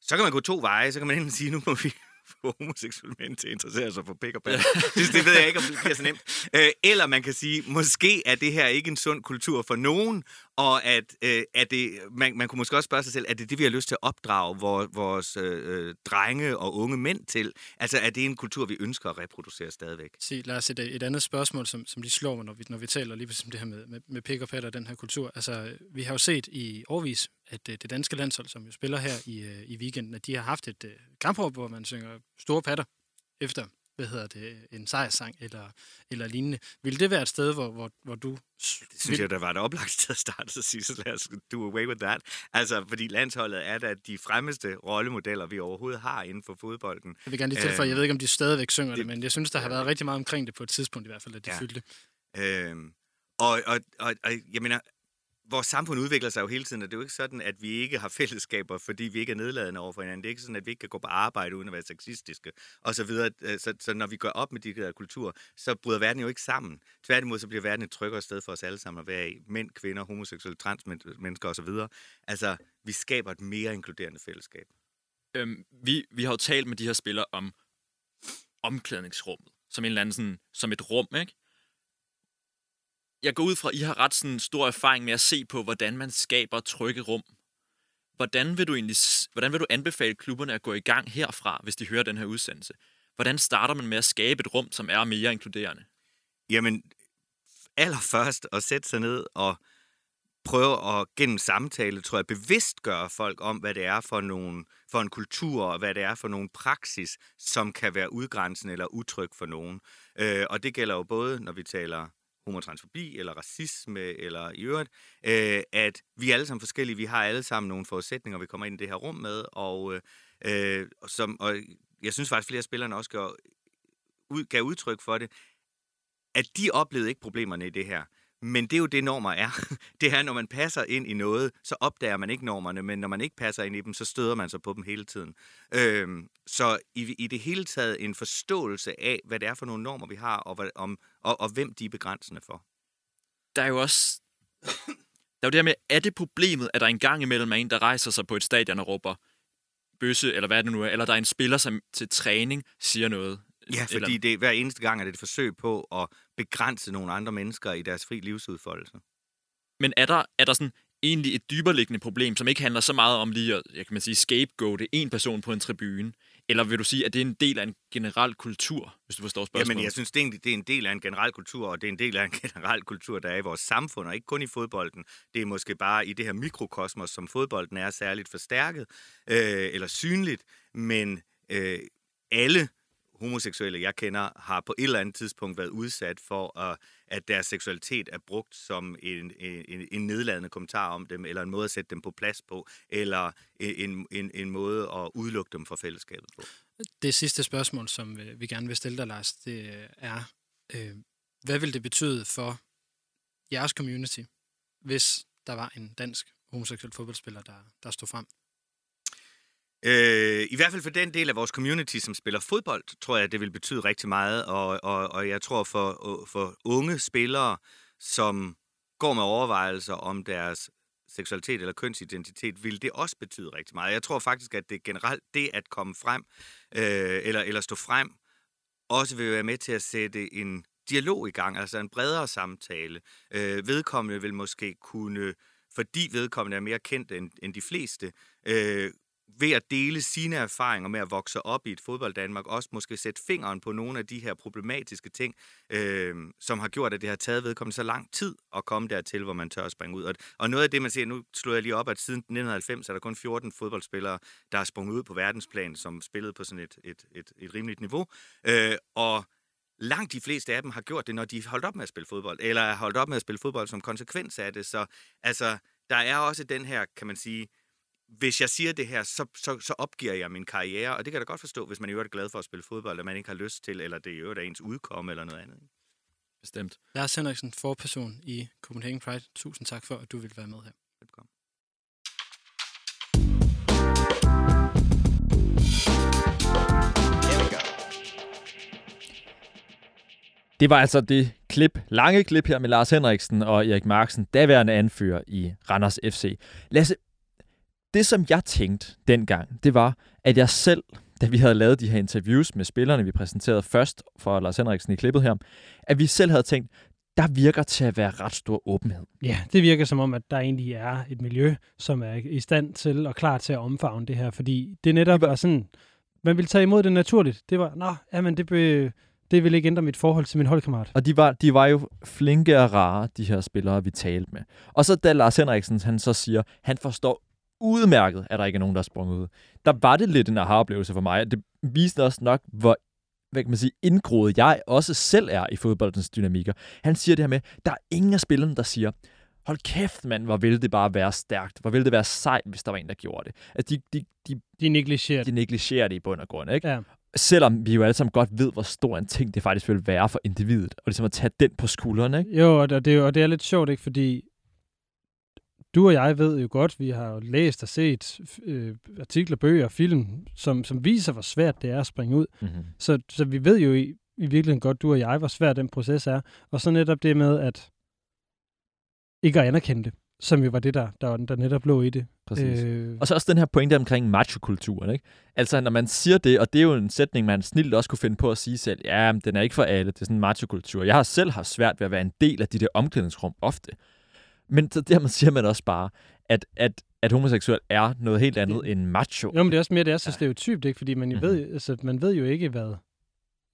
Så kan man gå to veje, så kan man enten sige, nu må vi få homoseksuelle mænd til at interessere sig for pik og det, det ved jeg ikke, om det bliver så nemt. Øh, eller man kan sige, måske er det her ikke en sund kultur for nogen, og at, øh, at det, man, man kunne måske også spørge sig selv, er det det, vi har lyst til at opdrage vores, vores øh, drenge og unge mænd til? Altså, er det en kultur, vi ønsker at reproducere stadigvæk? Se, lad os et, et andet spørgsmål, som, som de slår mig, når vi, når vi taler lige om det her med, med, med pik og patter og den her kultur. Altså, vi har jo set i årvis, at øh, det danske landshold, som jo spiller her i, øh, i weekenden, at de har haft et øh, kampråb, hvor man synger store patter efter hvad hedder det, en sejrssang eller, eller lignende. Vil det være et sted, hvor, hvor, hvor du... Det synes jeg, der var et oplagt sted at starte, så sige, så lad os do away with that. Altså, fordi landsholdet er da de fremmeste rollemodeller, vi overhovedet har inden for fodbolden. Jeg vil gerne lige tilføje, jeg ved ikke, om de stadigvæk synger det, det men jeg synes, der har været rigtig meget omkring det på et tidspunkt i hvert fald, at de ja. fyldte. Øhm, og, og, og, og jeg mener, vores samfund udvikler sig jo hele tiden, og det er jo ikke sådan, at vi ikke har fællesskaber, fordi vi ikke er nedladende over for hinanden. Det er ikke sådan, at vi ikke kan gå på arbejde uden at være sexistiske, og så videre. Øh, så, så når vi går op med de der kulturer, så bryder verden jo ikke sammen. Tværtimod, så bliver verden et tryggere sted for os alle sammen at være i. Mænd, kvinder, homoseksuelle, transmennesker osv. Altså, vi skaber et mere inkluderende fællesskab. Øhm, vi, vi har jo talt med de her spillere om omklædningsrummet, som en eller anden sådan, som et rum, ikke? Jeg går ud fra, at I har ret sådan stor erfaring med at se på, hvordan man skaber trygge rum. Hvordan vil du egentlig, hvordan vil du anbefale klubberne at gå i gang herfra, hvis de hører den her udsendelse? Hvordan starter man med at skabe et rum, som er mere inkluderende? Jamen, allerførst at sætte sig ned og prøve at gennem samtale, tror jeg, bevidst gøre folk om, hvad det er for, nogle, for en kultur, og hvad det er for nogle praksis, som kan være udgrænsende eller utryg for nogen. Øh, og det gælder jo både, når vi taler homotransfobi eller racisme eller i øvrigt, øh, at vi er alle sammen forskellige. Vi har alle sammen nogle forudsætninger, vi kommer ind i det her rum med, og, øh, som, og jeg synes faktisk, flere af spillerne også gav, ud, gav udtryk for det, at de oplevede ikke problemerne i det her. Men det er jo det, normer er. Det er, når man passer ind i noget, så opdager man ikke normerne, men når man ikke passer ind i dem, så støder man sig på dem hele tiden. Øhm, så i, i det hele taget en forståelse af, hvad det er for nogle normer, vi har, og, hvad, om, og, og hvem de er begrænsende for. Der er jo også... Der er jo det her med, er det problemet, at der en gang imellem er en, der rejser sig på et stadion og råber bøsse, eller hvad det nu er, eller der er en spiller, som til træning siger noget? Ja, fordi eller... det, hver eneste gang er det et forsøg på at begrænse nogle andre mennesker i deres fri livsudfoldelse. Men er der, er der sådan egentlig et dyberliggende problem, som ikke handler så meget om lige at, jeg kan man sige, scapegoate en person på en tribune? Eller vil du sige, at det er en del af en generel kultur, hvis du forstår spørgsmålet? Jamen, jeg synes, det er, en, det er en del af en generel kultur, og det er en del af en generel kultur, der er i vores samfund, og ikke kun i fodbolden. Det er måske bare i det her mikrokosmos, som fodbolden er særligt forstærket øh, eller synligt, men øh, alle homoseksuelle, jeg kender, har på et eller andet tidspunkt været udsat for, at, at deres seksualitet er brugt som en, en, en nedladende kommentar om dem, eller en måde at sætte dem på plads på, eller en, en, en måde at udelukke dem fra fællesskabet på. Det sidste spørgsmål, som øh, vi gerne vil stille dig, Lars, det øh, er, øh, hvad vil det betyde for jeres community, hvis der var en dansk homoseksuel fodboldspiller, der, der stod frem? Øh, I hvert fald for den del af vores community, som spiller fodbold, tror jeg, det vil betyde rigtig meget. Og, og, og jeg tror for, for unge spillere, som går med overvejelser om deres seksualitet eller kønsidentitet, vil det også betyde rigtig meget. Jeg tror faktisk, at det generelt, det at komme frem, øh, eller, eller stå frem, også vil være med til at sætte en dialog i gang, altså en bredere samtale. Øh, vedkommende vil måske kunne, fordi vedkommende er mere kendt end, end de fleste, øh, ved at dele sine erfaringer med at vokse op i et fodbold Danmark, også måske sætte fingeren på nogle af de her problematiske ting, øh, som har gjort, at det har taget vedkommende så lang tid at komme dertil, hvor man tør at springe ud. Og, og noget af det, man ser, nu slår jeg lige op, at siden 1990 er der kun 14 fodboldspillere, der er sprunget ud på verdensplan, som spillede på sådan et, et, et, et rimeligt niveau. Øh, og langt de fleste af dem har gjort det, når de holdt op med at spille fodbold, eller er holdt op med at spille fodbold som konsekvens af det. Så altså, der er også den her, kan man sige, hvis jeg siger det her, så, så, så opgiver jeg min karriere, og det kan jeg da godt forstå, hvis man i øvrigt er glad for at spille fodbold, eller man ikke har lyst til, eller det i øvrigt er ens udkomme, eller noget andet. Bestemt. Lars Henriksen, forperson i Copenhagen Pride. Tusind tak for, at du ville være med her. Velkommen. Det var altså det klip, lange klip her med Lars Henriksen og Erik Marksen, daværende anfører i Randers FC. Lasse, det, som jeg tænkte dengang, det var, at jeg selv, da vi havde lavet de her interviews med spillerne, vi præsenterede først for Lars Henriksen i klippet her, at vi selv havde tænkt, der virker til at være ret stor åbenhed. Ja, det virker som om, at der egentlig er et miljø, som er i stand til og klar til at omfavne det her, fordi det netop var sådan, man ville tage imod det naturligt. Det var, nå, jamen det, be, det vil ikke ændre mit forhold til min holdkammerat. Og de var, de var jo flinke og rare, de her spillere, vi talte med. Og så da Lars Henriksen, han så siger, han forstår udmærket, at der ikke er nogen, der er sprunget ud. Der var det lidt en aha-oplevelse for mig. Det viste også nok, hvor hvad kan man sige, indgroet jeg også selv er i fodboldens dynamikker. Han siger det her med, der er ingen af spillerne, der siger, hold kæft mand, hvor ville det bare være stærkt. Hvor ville det være sejt, hvis der var en, der gjorde det. Altså, de, de, de, de negligerer de negligerer det i bund og grund, ikke? Ja. Selvom vi jo alle sammen godt ved, hvor stor en ting det faktisk vil være for individet, og ligesom at tage den på skuldrene, ikke? Jo, og det, og det er lidt sjovt, ikke? Fordi du og jeg ved jo godt, vi har jo læst og set øh, artikler, bøger og film, som, som viser, hvor svært det er at springe ud. Mhm. Så, så vi ved jo i, i virkeligheden godt, du og jeg, hvor svært den proces er. Og så netop det med, at ikke at anerkende det, som jo var det, der, der, der netop lå i det. Præcis. Øh, Og så også den her pointe omkring machokulturen, ikke? Altså, når man siger det, og det er jo en sætning, man snilt også kunne finde på at sige selv, ja, den er ikke for alle, det er sådan en machokultur. Jeg har selv haft svært ved at være en del af de der omklædningsrum ofte. Men så dermed siger man også bare, at, at, at homoseksuel er noget helt andet end macho. Jo, men det er også mere, det er så stereotypt, ikke? Fordi man jo Mhm. ved, altså, man ved jo ikke, hvad,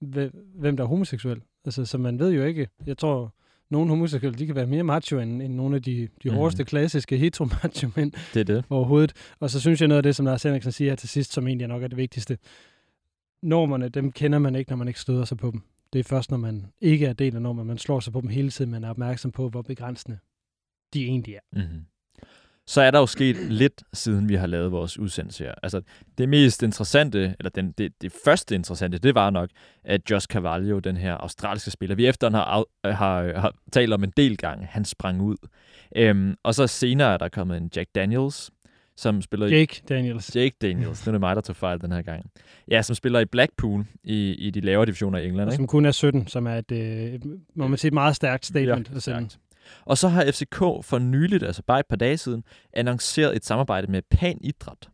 hve- hvem der er homoseksuel. Altså, så man ved jo ikke, jeg tror, nogle homoseksuelle, de kan være mere macho end, end nogle af de, de Mhm. hårdeste klassiske hetero-macho mænd Det er det. overhovedet. Og så synes jeg noget af det, som Lars Henriksen siger her til sidst, som egentlig nok er det vigtigste. Normerne, dem kender man ikke, når man ikke støder sig på dem. Det er først, når man ikke er del af normer, man slår sig på dem hele tiden, man er opmærksom på, hvor begrænsende de egentlig er. Mm-hmm. Så er der jo sket lidt, siden vi har lavet vores udsendelse her. Altså, det mest interessante, eller den, det, det første interessante, det var nok, at Josh Carvalho, den her australske spiller, vi efter har, af, har, har talt om en del gange, han sprang ud. Øhm, og så senere er der kommet en Jack Daniels, som spiller i... Jake Daniels. Jake Daniels, nu er det mig, der tog fejl den her gang. Ja, som spiller i Blackpool i, i de lavere divisioner i England. Og Ikke? som kun er 17, som er et, øh, må man sige, et meget stærkt statement. Ja, at sende. stærkt. Og så har FCK for nyligt, altså bare et par dage siden, annonceret et samarbejde med Pan Idræt.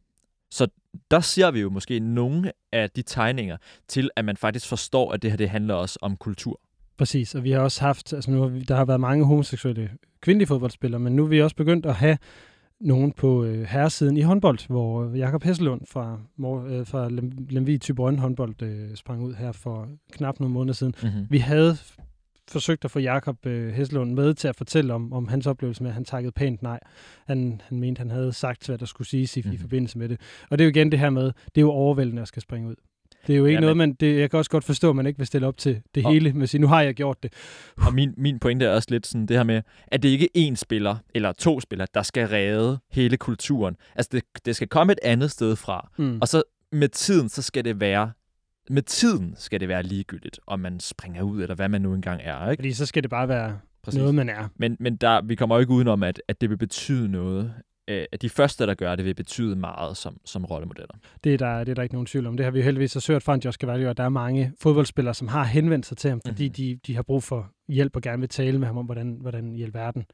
Så der ser vi jo måske nogle af de tegninger til, at man faktisk forstår, at det her det handler også om kultur. Præcis, og vi har også haft, altså nu har vi, der har været mange homoseksuelle kvindelige fodboldspillere, men nu er vi også begyndt at have nogen på øh, herresiden i håndbold, hvor Jakob Hesselund fra, øh, fra Lem- Lemvig Tyborøn håndbold øh, sprang ud her for knap nogle måneder siden. Mhm. Vi havde forsøgt at få Jakob øh, Hesselund med til at fortælle om, om hans oplevelse med, at han takkede pænt nej. Han, han mente, han havde sagt, hvad der skulle siges i, mm. i forbindelse med det. Og det er jo igen det her med, det er jo overvældende at skal springe ud. Det er jo ikke Ja, noget, men- man... Det, jeg kan også godt forstå, at man ikke vil stille op til det Og- hele, med at sige, nu har jeg gjort det. Og min, min pointe er også lidt sådan det her med, at det ikke er én spiller eller to spillere, der skal redde hele kulturen. Altså det, det skal komme et andet sted fra. Mm. Og så med tiden, så skal det være med tiden skal det være ligegyldigt, om man springer ud, eller hvad man nu engang er. Ikke? Fordi så skal det bare være Præcis. noget, man er. Men, men der, vi kommer jo ikke udenom, at, at det vil betyde noget. Øh, At de første, der gør det, vil betyde meget som, som rollemodeller. Det er, der, det er der ikke nogen tvivl om. Det har vi jo heldigvis også hørt fra en Josh Cavallo, at der er mange fodboldspillere, som har henvendt sig til ham, fordi Mhm. mm-hmm. de, de har brug for hjælp og gerne vil tale med ham om, hvordan, hvordan i alverden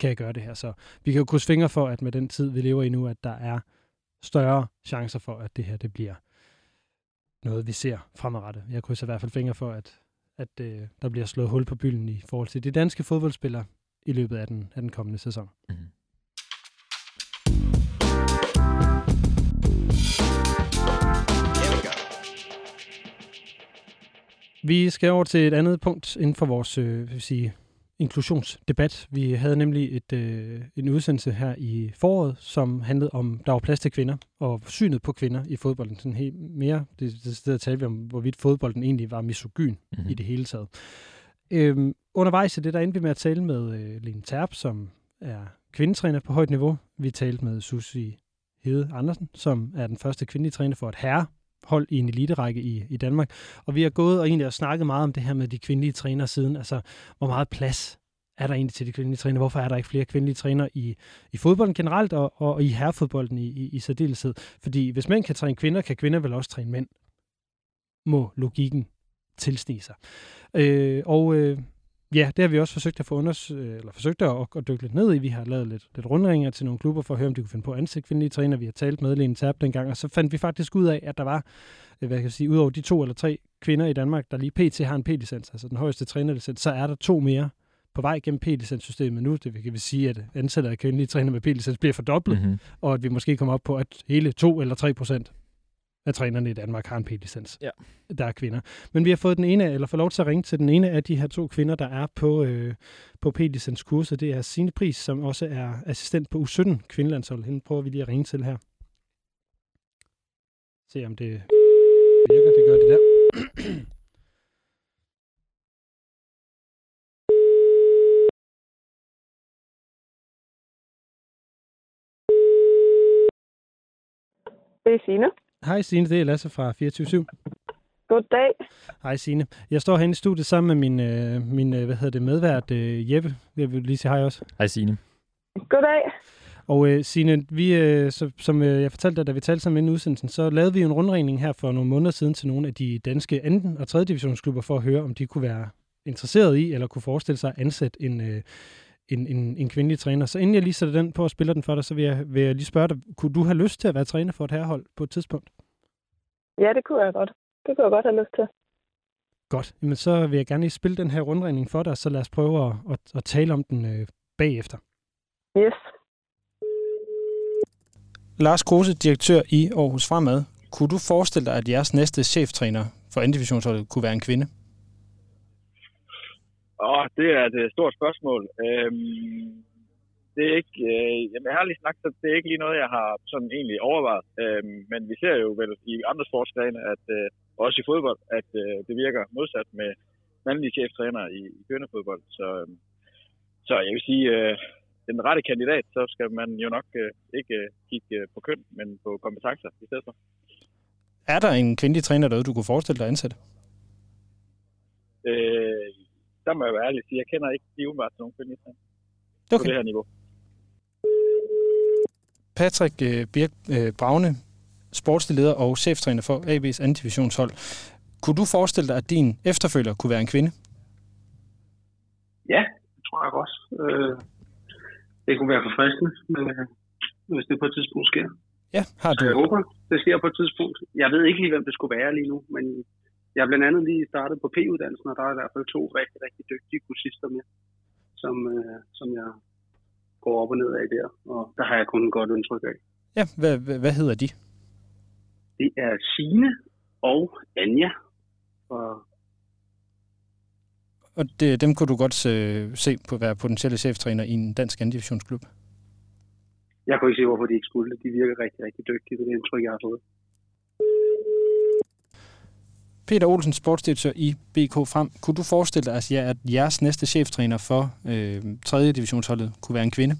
kan jeg gøre det her. Så vi kan jo krydse fingre for, at med den tid, vi lever i nu, at der er større chancer for, at det her det bliver noget, vi ser fremadrettet. Jeg krydser i hvert fald fingre for, at, at øh, der bliver slået hul på bylden i forhold til de danske fodboldspillere i løbet af den, af den kommende sæson. Mm-hmm. Vi skal over til et andet punkt inden for vores øh, vil sige, inklusionsdebat. Vi havde nemlig et, øh, en udsendelse her i foråret, som handlede om, der var plads til kvinder, og synet på kvinder i fodbolden. Sådan helt mere, det, det sted at tale vi om, hvorvidt fodbolden egentlig var misogyn Mhm. mm-hmm. i det hele taget. Øhm, undervejs i det, der endte vi med at tale med øh, Lene Terp, som er kvindetræner på højt niveau. Vi talte med Susie Hede Andersen, som er den første kvindelige træner for et herre hold i en eliterække i, i Danmark. Og vi har gået og egentlig har snakket meget om det her med de kvindelige trænere siden. Altså, hvor meget plads er der egentlig til de kvindelige trænere? Hvorfor er der ikke flere kvindelige trænere i, i fodbolden generelt og, og i herrefodbolden i, i, i særdeleshed? Fordi hvis mænd kan træne kvinder, kan kvinder vel også træne mænd. Må logikken tilsnige sig. Øh, og øh, ja, det har vi også forsøgt at få unders- øh, eller forsøgt at, at dykke lidt ned i. Vi har lavet lidt, lidt rundringer til nogle klubber for at høre, om de kunne finde på at ansætte kvindelige træner. Vi har talt med Lene Terp dengang, og så fandt vi faktisk ud af, at der var, øh, hvad kan jeg sige, udover de to eller tre kvinder i Danmark, der lige pt. har en P-licens, altså den højeste trænerlicens, så er der to mere på vej gennem P-licenssystemet nu. Det kan vi sige, at antallet af kvindelige træner med P-licens bliver fordoblet, Mhm. og at vi måske kommer op på, at hele 2 eller 3 procent af trænerne i Danmark har en p-licens. Ja. Der er kvinder. Men vi har fået den ene, eller får lov til at ringe til den ene af de her to kvinder, der er på, øh, på p-licens kurset. Det er Signe Pris, som også er assistent på U17 Kvindelandshold. Hende prøver vi lige at ringe til her. Se om det virker. Det gør det der. Det er Signe. Hej Signe, det er Lasse fra 24 Goddag. Hej Signe. Jeg står herinde i studiet sammen med min, øh, min øh, hvad hedder det, medvært øh, Jeppe. Jeg vil lige sige hej også. Hej Signe. Goddag. Og øh, Signe, vi, øh, så, som øh, jeg fortalte dig, da vi talte sammen inden udsendelsen, så lavede vi en rundringning her for nogle måneder siden til nogle af de danske anden- og tredje divisionsklubber for at høre, om de kunne være interesseret i, eller kunne forestille sig at ansætte en, øh, en, en, en kvindelig træner. Så inden jeg lige sætter den på og spiller den for dig, så vil jeg, vil jeg lige spørge dig, kunne du have lyst til at være træner for et herhold på et tidspunkt? Ja, det kunne jeg godt. Det kunne jeg godt have lyst til. Godt. Jamen, så vil jeg gerne lige spille den her rundringning for dig, så lad os prøve at, at, at tale om den øh, bagefter. Yes. Lars Kruse, direktør i Aarhus Fremad. Kunne du forestille dig, at jeres næste cheftræner for anden divisionsholdet kunne være en kvinde? Åh, det er et øh, stort spørgsmål. Øhm, det er ikke, øh, jamen ærligt sagt, så det er ikke lige noget, jeg har sådan egentlig overvejet. Øhm, men vi ser jo vel i andre sportsgrene, at øh, også i fodbold, at øh, det virker modsat med mandlige cheftræner i, i kvindefodbold. Så, øh, så jeg vil sige, øh, den rette kandidat, så skal man jo nok øh, ikke øh, kigge øh, på køn, men på kompetencer i stedet for. Er der en kvindelig træner derude, du kunne forestille dig at ansætte? Øh, der må jeg være ærlig sige, jeg kender ikke lige umiddelbart til nogen træner okay. på det her niveau. Patrick øh, Birk øh, Braune, sportsleder og cheftræner for AB's anden divisionshold. Kunne du forestille dig, at din efterfølger kunne være en kvinde? Ja, det tror jeg også. Øh, det kunne være forfriskende, hvis det på et tidspunkt sker. Ja, har du? Så jeg håber, det sker på et tidspunkt. Jeg ved ikke lige, hvem det skulle være lige nu, men jeg er blandt andet lige startet på P-uddannelsen, og der er i hvert fald to rigtig, rigtig dygtige kursister med, som, øh, som jeg går op og ned af der, og der har jeg kun et godt indtryk af. Ja, hvad, hvad, hedder de? Det er Sine og Anja. Og Og det, dem kunne du godt øh, se på at være potentielle cheftræner i en dansk anden divisionsklub? jeg kunne ikke se, hvorfor de ikke skulle. De virker rigtig, rigtig dygtige, det er det indtryk, jeg har fået. Peter Olsen, sportsdirektør i BK Frem. Kunne du forestille dig, at, jer- at jeres næste cheftræner for øh, 3. divisionsholdet kunne være en kvinde?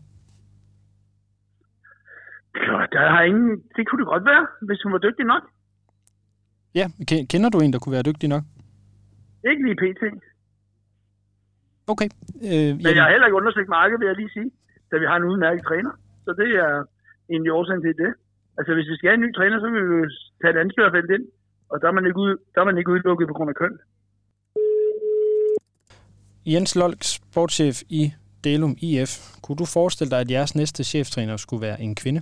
Ja, der har ingen... Det kunne det godt være, hvis hun var dygtig nok. Ja, ke- kender du en, der kunne være dygtig nok? Ikke lige pt. Okay. Øh, Men jeg har heller ikke undersøgt markedet, vil jeg lige sige, da vi har en udmærket træner. Så det er egentlig årsagen til det. Altså, hvis vi skal have en ny træner, så vil vi jo tage et ansøgerfelt ind, og der er man ikke, ud, der er man ikke udelukket på grund af køn. Jens Lolk, sportschef i Delum IF. Kunne du forestille dig, at jeres næste cheftræner skulle være en kvinde?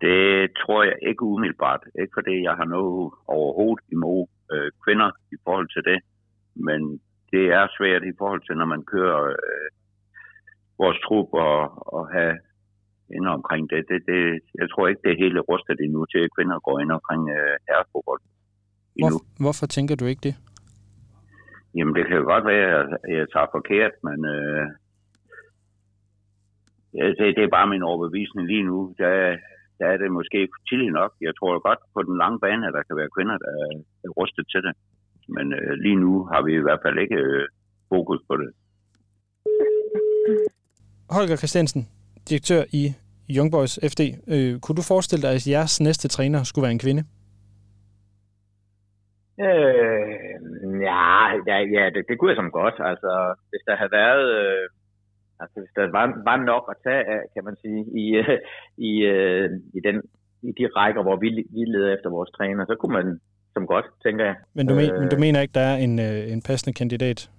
Det tror jeg ikke umiddelbart. Ikke fordi jeg har noget overhovedet imod øh, kvinder i forhold til det. Men det er svært i forhold til, når man kører øh, vores trup og, og have ind omkring det. det, det. Jeg tror ikke, det er hele rustet endnu til, at kvinder går ind omkring øh, herrefodbold. Hvor, hvorfor tænker du ikke det? Jamen, det kan jo godt være, at jeg tager forkert, men øh, ja, det, er bare min overbevisning lige nu. Der, der er det måske tidligt nok. Jeg tror godt på den lange bane, at der kan være kvinder, der er, er rustet til det. Men øh, lige nu har vi i hvert fald ikke øh, fokus på det. Holger Christiansen, direktør i Young Boys FD. Øh, kunne du forestille dig, at jeres næste træner skulle være en kvinde? Øh, ja, ja, ja det, det kunne jeg som godt. Altså, hvis der havde været... Øh, altså, hvis der var, var nok at tage af, kan man sige, i, øh, i, øh, i, den, i de rækker, hvor vi, vi leder efter vores træner, så kunne man som godt, tænker jeg. Men du, men, men du mener ikke, der er en, øh, en passende kandidat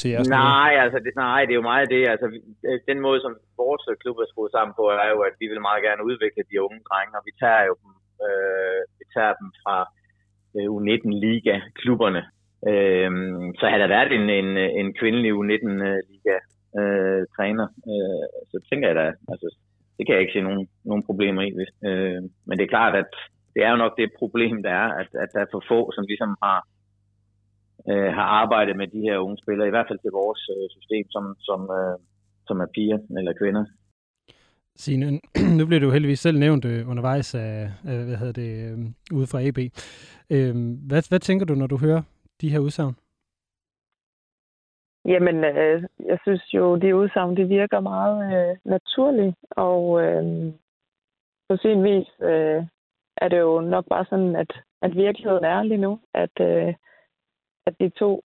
til jeres? Nej, altså, det, nej, det er jo meget det. Altså, øh, den måde, som vores klub er skruet sammen på, er jo, at vi vil meget gerne udvikle de unge drenge, og vi tager jo dem, øh, vi tager dem fra øh, U19-liga-klubberne. Øh, så havde der været en, en, en kvindelig U19-liga-træner, øh, så tænker jeg da, altså, det kan jeg ikke se nogen, nogen problemer i. Øh, men det er klart, at det er jo nok det problem, der er, at, at der er for få, som ligesom har øh, har arbejdet med de her unge spillere, i hvert fald til vores øh, system, som, som, øh, som er piger eller kvinder. Signe, nu blev du heldigvis selv nævnt øh, undervejs af, af hvad hedder det, øh, ude fra AB. Øh, hvad, hvad tænker du, når du hører de her udsagn? Jamen, øh, jeg synes jo, de udsagn, det virker meget øh, naturligt, og øh, på sin vis øh, er det jo nok bare sådan, at, at virkeligheden er lige nu, at, øh, at de to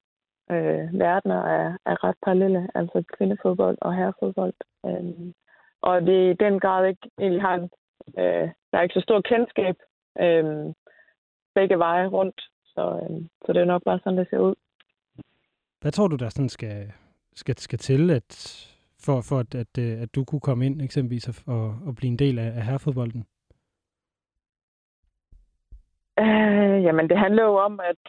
øh, verdener er, er ret parallelle, altså kvindefodbold og herrefodbold. Øh, og det i den grad ikke egentlig har en, øh, der er ikke så stor kendskab øh, begge veje rundt, så, øh, så det er nok bare sådan, det ser ud. Hvad tror du, der sådan skal, skal, skal til, at, for, for at, at, øh, at du kunne komme ind eksempelvis og, og blive en del af, af herrefodbolden? Øh, jamen, det handler jo om at,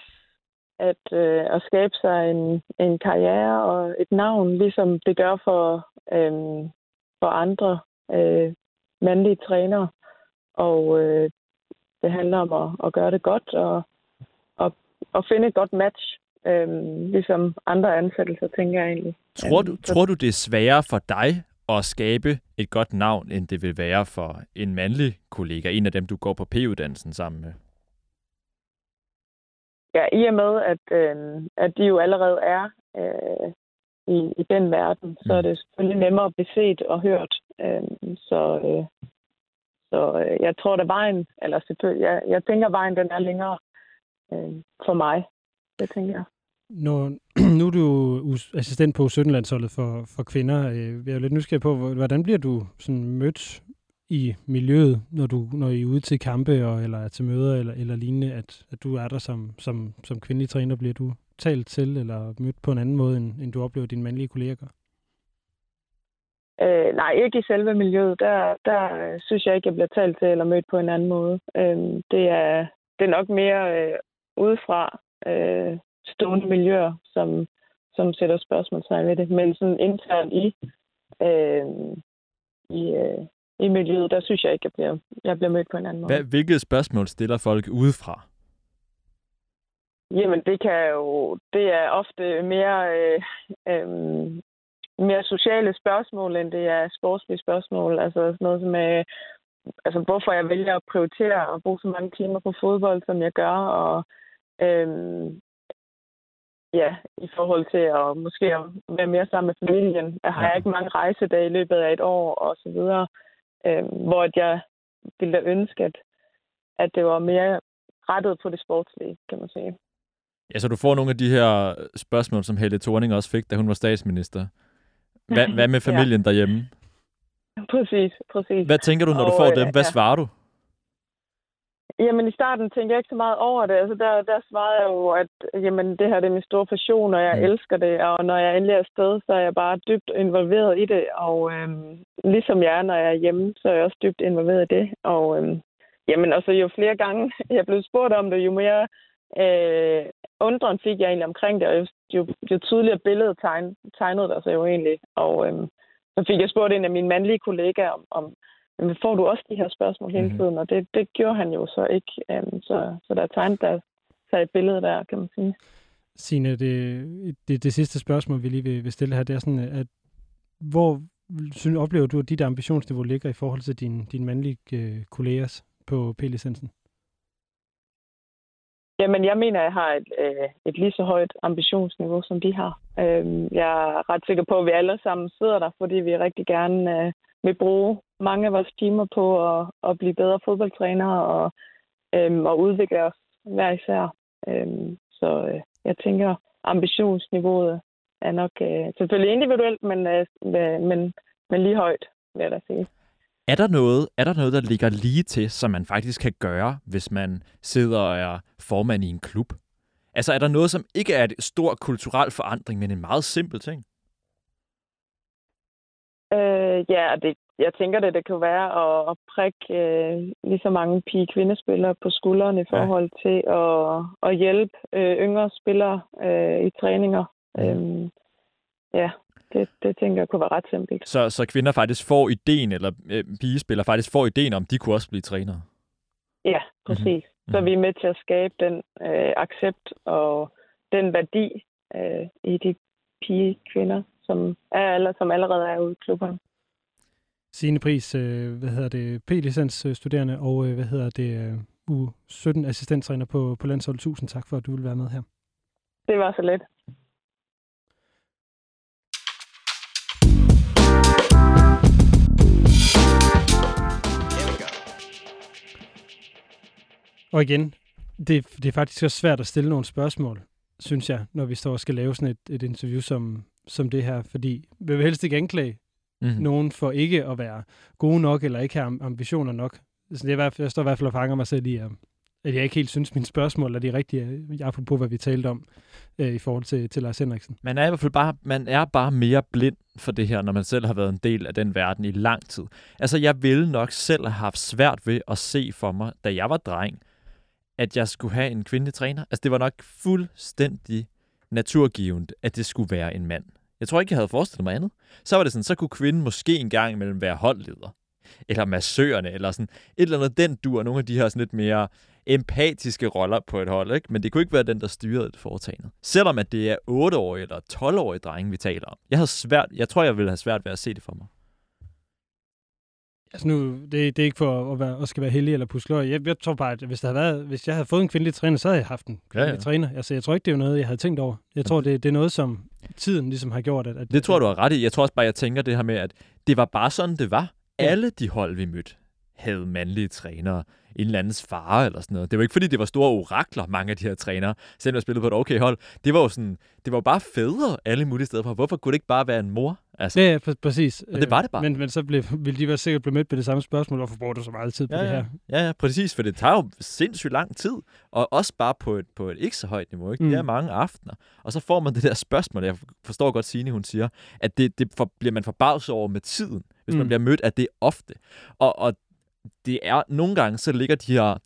at, øh, at skabe sig en, en karriere og et navn, ligesom det gør for, øh, for andre øh, mandlige trænere. Og øh, det handler om at, at gøre det godt og, og, og finde et godt match, øh, ligesom andre ansættelser, tænker jeg egentlig. Tror du, tror du, det er sværere for dig at skabe et godt navn, end det vil være for en mandlig kollega, en af dem, du går på P-uddannelsen sammen med? Ja, i og med, at, øh, at de jo allerede er øh, i, i den verden, så er det selvfølgelig nemmere at blive set og hørt. Øh, så øh, så øh, jeg tror, at vejen, eller selvfølgelig, jeg, jeg tænker, vejen den er længere øh, for mig. Det tænker jeg. Når, nu er du assistent på 17-landsholdet for, for kvinder. Øh, jeg er lidt nysgerrig på, hvordan bliver du sådan mødt i miljøet, når du når I er ude til kampe og, eller er til møder eller, eller lignende, at, at du er der som, som, som kvindelig træner? Bliver du talt til eller mødt på en anden måde, end, end du oplever dine mandlige kolleger? Øh, nej, ikke i selve miljøet. Der, der øh, synes jeg ikke, jeg bliver talt til eller mødt på en anden måde. Øh, det, er, det er nok mere øh, udefra øh, stående miljøer, som, som sætter spørgsmålstegn ved det. Men sådan internt i, øh, i, øh, i miljøet, der synes jeg ikke, jeg bliver, jeg bliver mødt på en anden måde. Hvad, hvilket spørgsmål stiller folk udefra? Jamen, det kan jo... Det er ofte mere... Øh, øh, mere sociale spørgsmål, end det er sportslige spørgsmål. Altså sådan noget som, øh, altså, hvorfor jeg vælger at prioritere at bruge så mange timer på fodbold, som jeg gør, og øh, ja, i forhold til at måske være mere sammen med familien. Jeg har ikke mange rejsedage i løbet af et år, og så videre. Øh, hvor at jeg ville da ønske, at, at det var mere rettet på det sportslige, kan man sige. Ja, så du får nogle af de her spørgsmål, som Helle Thorning også fik, da hun var statsminister. Hvad, hvad med familien ja. derhjemme? Præcis, præcis. Hvad tænker du, når og, du får dem? Hvad ja. svarer du? Jamen i starten tænkte jeg ikke så meget over det. Altså der, der svarede jeg jo, at jamen, det her det er min store passion, og jeg mm. elsker det. Og når jeg endelig er afsted, så er jeg bare dybt involveret i det. Og øhm, ligesom jeg er, når jeg er hjemme, så er jeg også dybt involveret i det. Og øhm, jamen, altså, jo flere gange jeg blev spurgt om det, jo mere øh, undren fik jeg egentlig omkring det, og jo, jo tydeligere billede tegn, tegnede der sig jo egentlig. Og øhm, så fik jeg spurgt en af mine mandlige kollegaer om, om men får du også de her spørgsmål hele mhm. tiden? Mm-hmm. Og det, det gjorde han jo så ikke. Øhm, så, så der er tegn, der sig et billede der, kan man sige. Signe, det, det, det sidste spørgsmål, vi lige vil, vil stille her, det er sådan, at hvor synes, oplever du, at dit ambitionsniveau ligger i forhold til dine din mandlige øh, kollegers på P-licensen? Jamen, jeg mener, at jeg har et, øh, et lige så højt ambitionsniveau, som de har. Øh, jeg er ret sikker på, at vi alle sammen sidder der, fordi vi rigtig gerne øh, vil bruge mange af vores timer på at, at blive bedre fodboldtrænere og, øhm, og udvikle os hver især. Øhm, så øh, jeg tænker, ambitionsniveauet er nok øh, selvfølgelig individuelt, men, øh, øh, men, men lige højt, vil jeg da sige. Er der, noget, er der noget, der ligger lige til, som man faktisk kan gøre, hvis man sidder og er formand i en klub? Altså er der noget, som ikke er et stor kulturel forandring, men en meget simpel ting? Øh, ja, det, jeg tænker det, det kan være at, at prikke øh, lige så mange pige-kvindespillere på skuldrene i forhold ja. til at, at hjælpe øh, yngre spillere øh, i træninger. Mm. Øhm, ja, det, det tænker jeg kunne være ret simpelt. Så, så kvinder faktisk får ideen, eller øh, pigespillere faktisk får ideen om, de kunne også blive trænere? Ja, præcis. Mm-hmm. Så vi er med til at skabe den øh, accept og den værdi øh, i de pige kvinder, som, er, eller, som allerede er ude i klubberne. Signe Pris, øh, hvad hedder det, P-licensstuderende og øh, hvad hedder det, øh, U17 assistenttræner på, på landsholdet. Tusind tak for, at du vil være med her. Det var så let. Og igen, det, det er faktisk også svært at stille nogle spørgsmål, synes jeg, når vi står og skal lave sådan et, et interview som, som det her, fordi vi vil helst ikke anklage Mhm. mm-hmm. nogen for ikke at være gode nok, eller ikke have am- ambitioner nok. Så det er i hvert fald, jeg står i hvert fald og fanger mig selv i, at at jeg ikke helt synes, mine spørgsmål er de rigtige, øh, apropos hvad vi talte om øh, i forhold til, til Lars Henriksen. Man er i hvert fald bare, man er bare mere blind for det her, når man selv har været en del af den verden i lang tid. Altså, jeg ville nok selv have haft svært ved at se for mig, da jeg var dreng, at jeg skulle have en kvindelig træner. Altså, det var nok fuldstændig naturgivet, at det skulle være en mand. Jeg tror ikke, jeg havde forestillet mig andet. Så var det sådan, så kunne kvinden måske en gang imellem være holdleder. Eller massørerne, eller sådan et eller andet den dur, nogle af de her sådan lidt mere empatiske roller på et hold, ikke? Men det kunne ikke være den, der styrede et foretagende. Selvom at det er 8-årige eller 12-årige drenge, vi taler om. Jeg havde svært, jeg tror, jeg ville have svært ved at se det for mig. Altså nu, det, det er ikke for at, være, at skal være heldig eller puslør. Jeg, jeg tror bare, at hvis, der havde været, hvis jeg havde fået en kvindelig træner, så havde jeg haft en kvindelig Ja, ja, træner. Altså, jeg tror ikke, det er noget, jeg havde tænkt over. Jeg tror, det, det er noget, som tiden ligesom har gjort. At, at Det tror du har ret i. Jeg tror også bare, jeg tænker det her med, at det var bare sådan, det var. Ja. Alle de hold, vi mødte, havde mandlige trænere. En eller andens far eller sådan noget. Det var ikke, fordi det var store orakler, mange af de her trænere, selvom jeg spillede på et okay hold. Det var jo sådan, det var jo bare fædre alle mulige steder fra. Hvorfor kunne det ikke bare være en mor? Altså, Ja, ja, præ- præcis. Og det var det bare. Men, men så blev, ville de være sikkert blive mødt med det samme spørgsmål, hvorfor bruger du så meget tid på ja, det her? ja. ja, præcis, for det tager jo sindssygt lang tid, og også bare på et, på et ikke så højt niveau. Ikke? Mm. Det er Mm. mange aftener. Og så får man det der spørgsmål, jeg forstår godt Signe, hun siger, at det, det for, bliver man forbavset over med tiden, hvis mm. man bliver mødt af det ofte. Og, og det er, nogle gange så ligger de her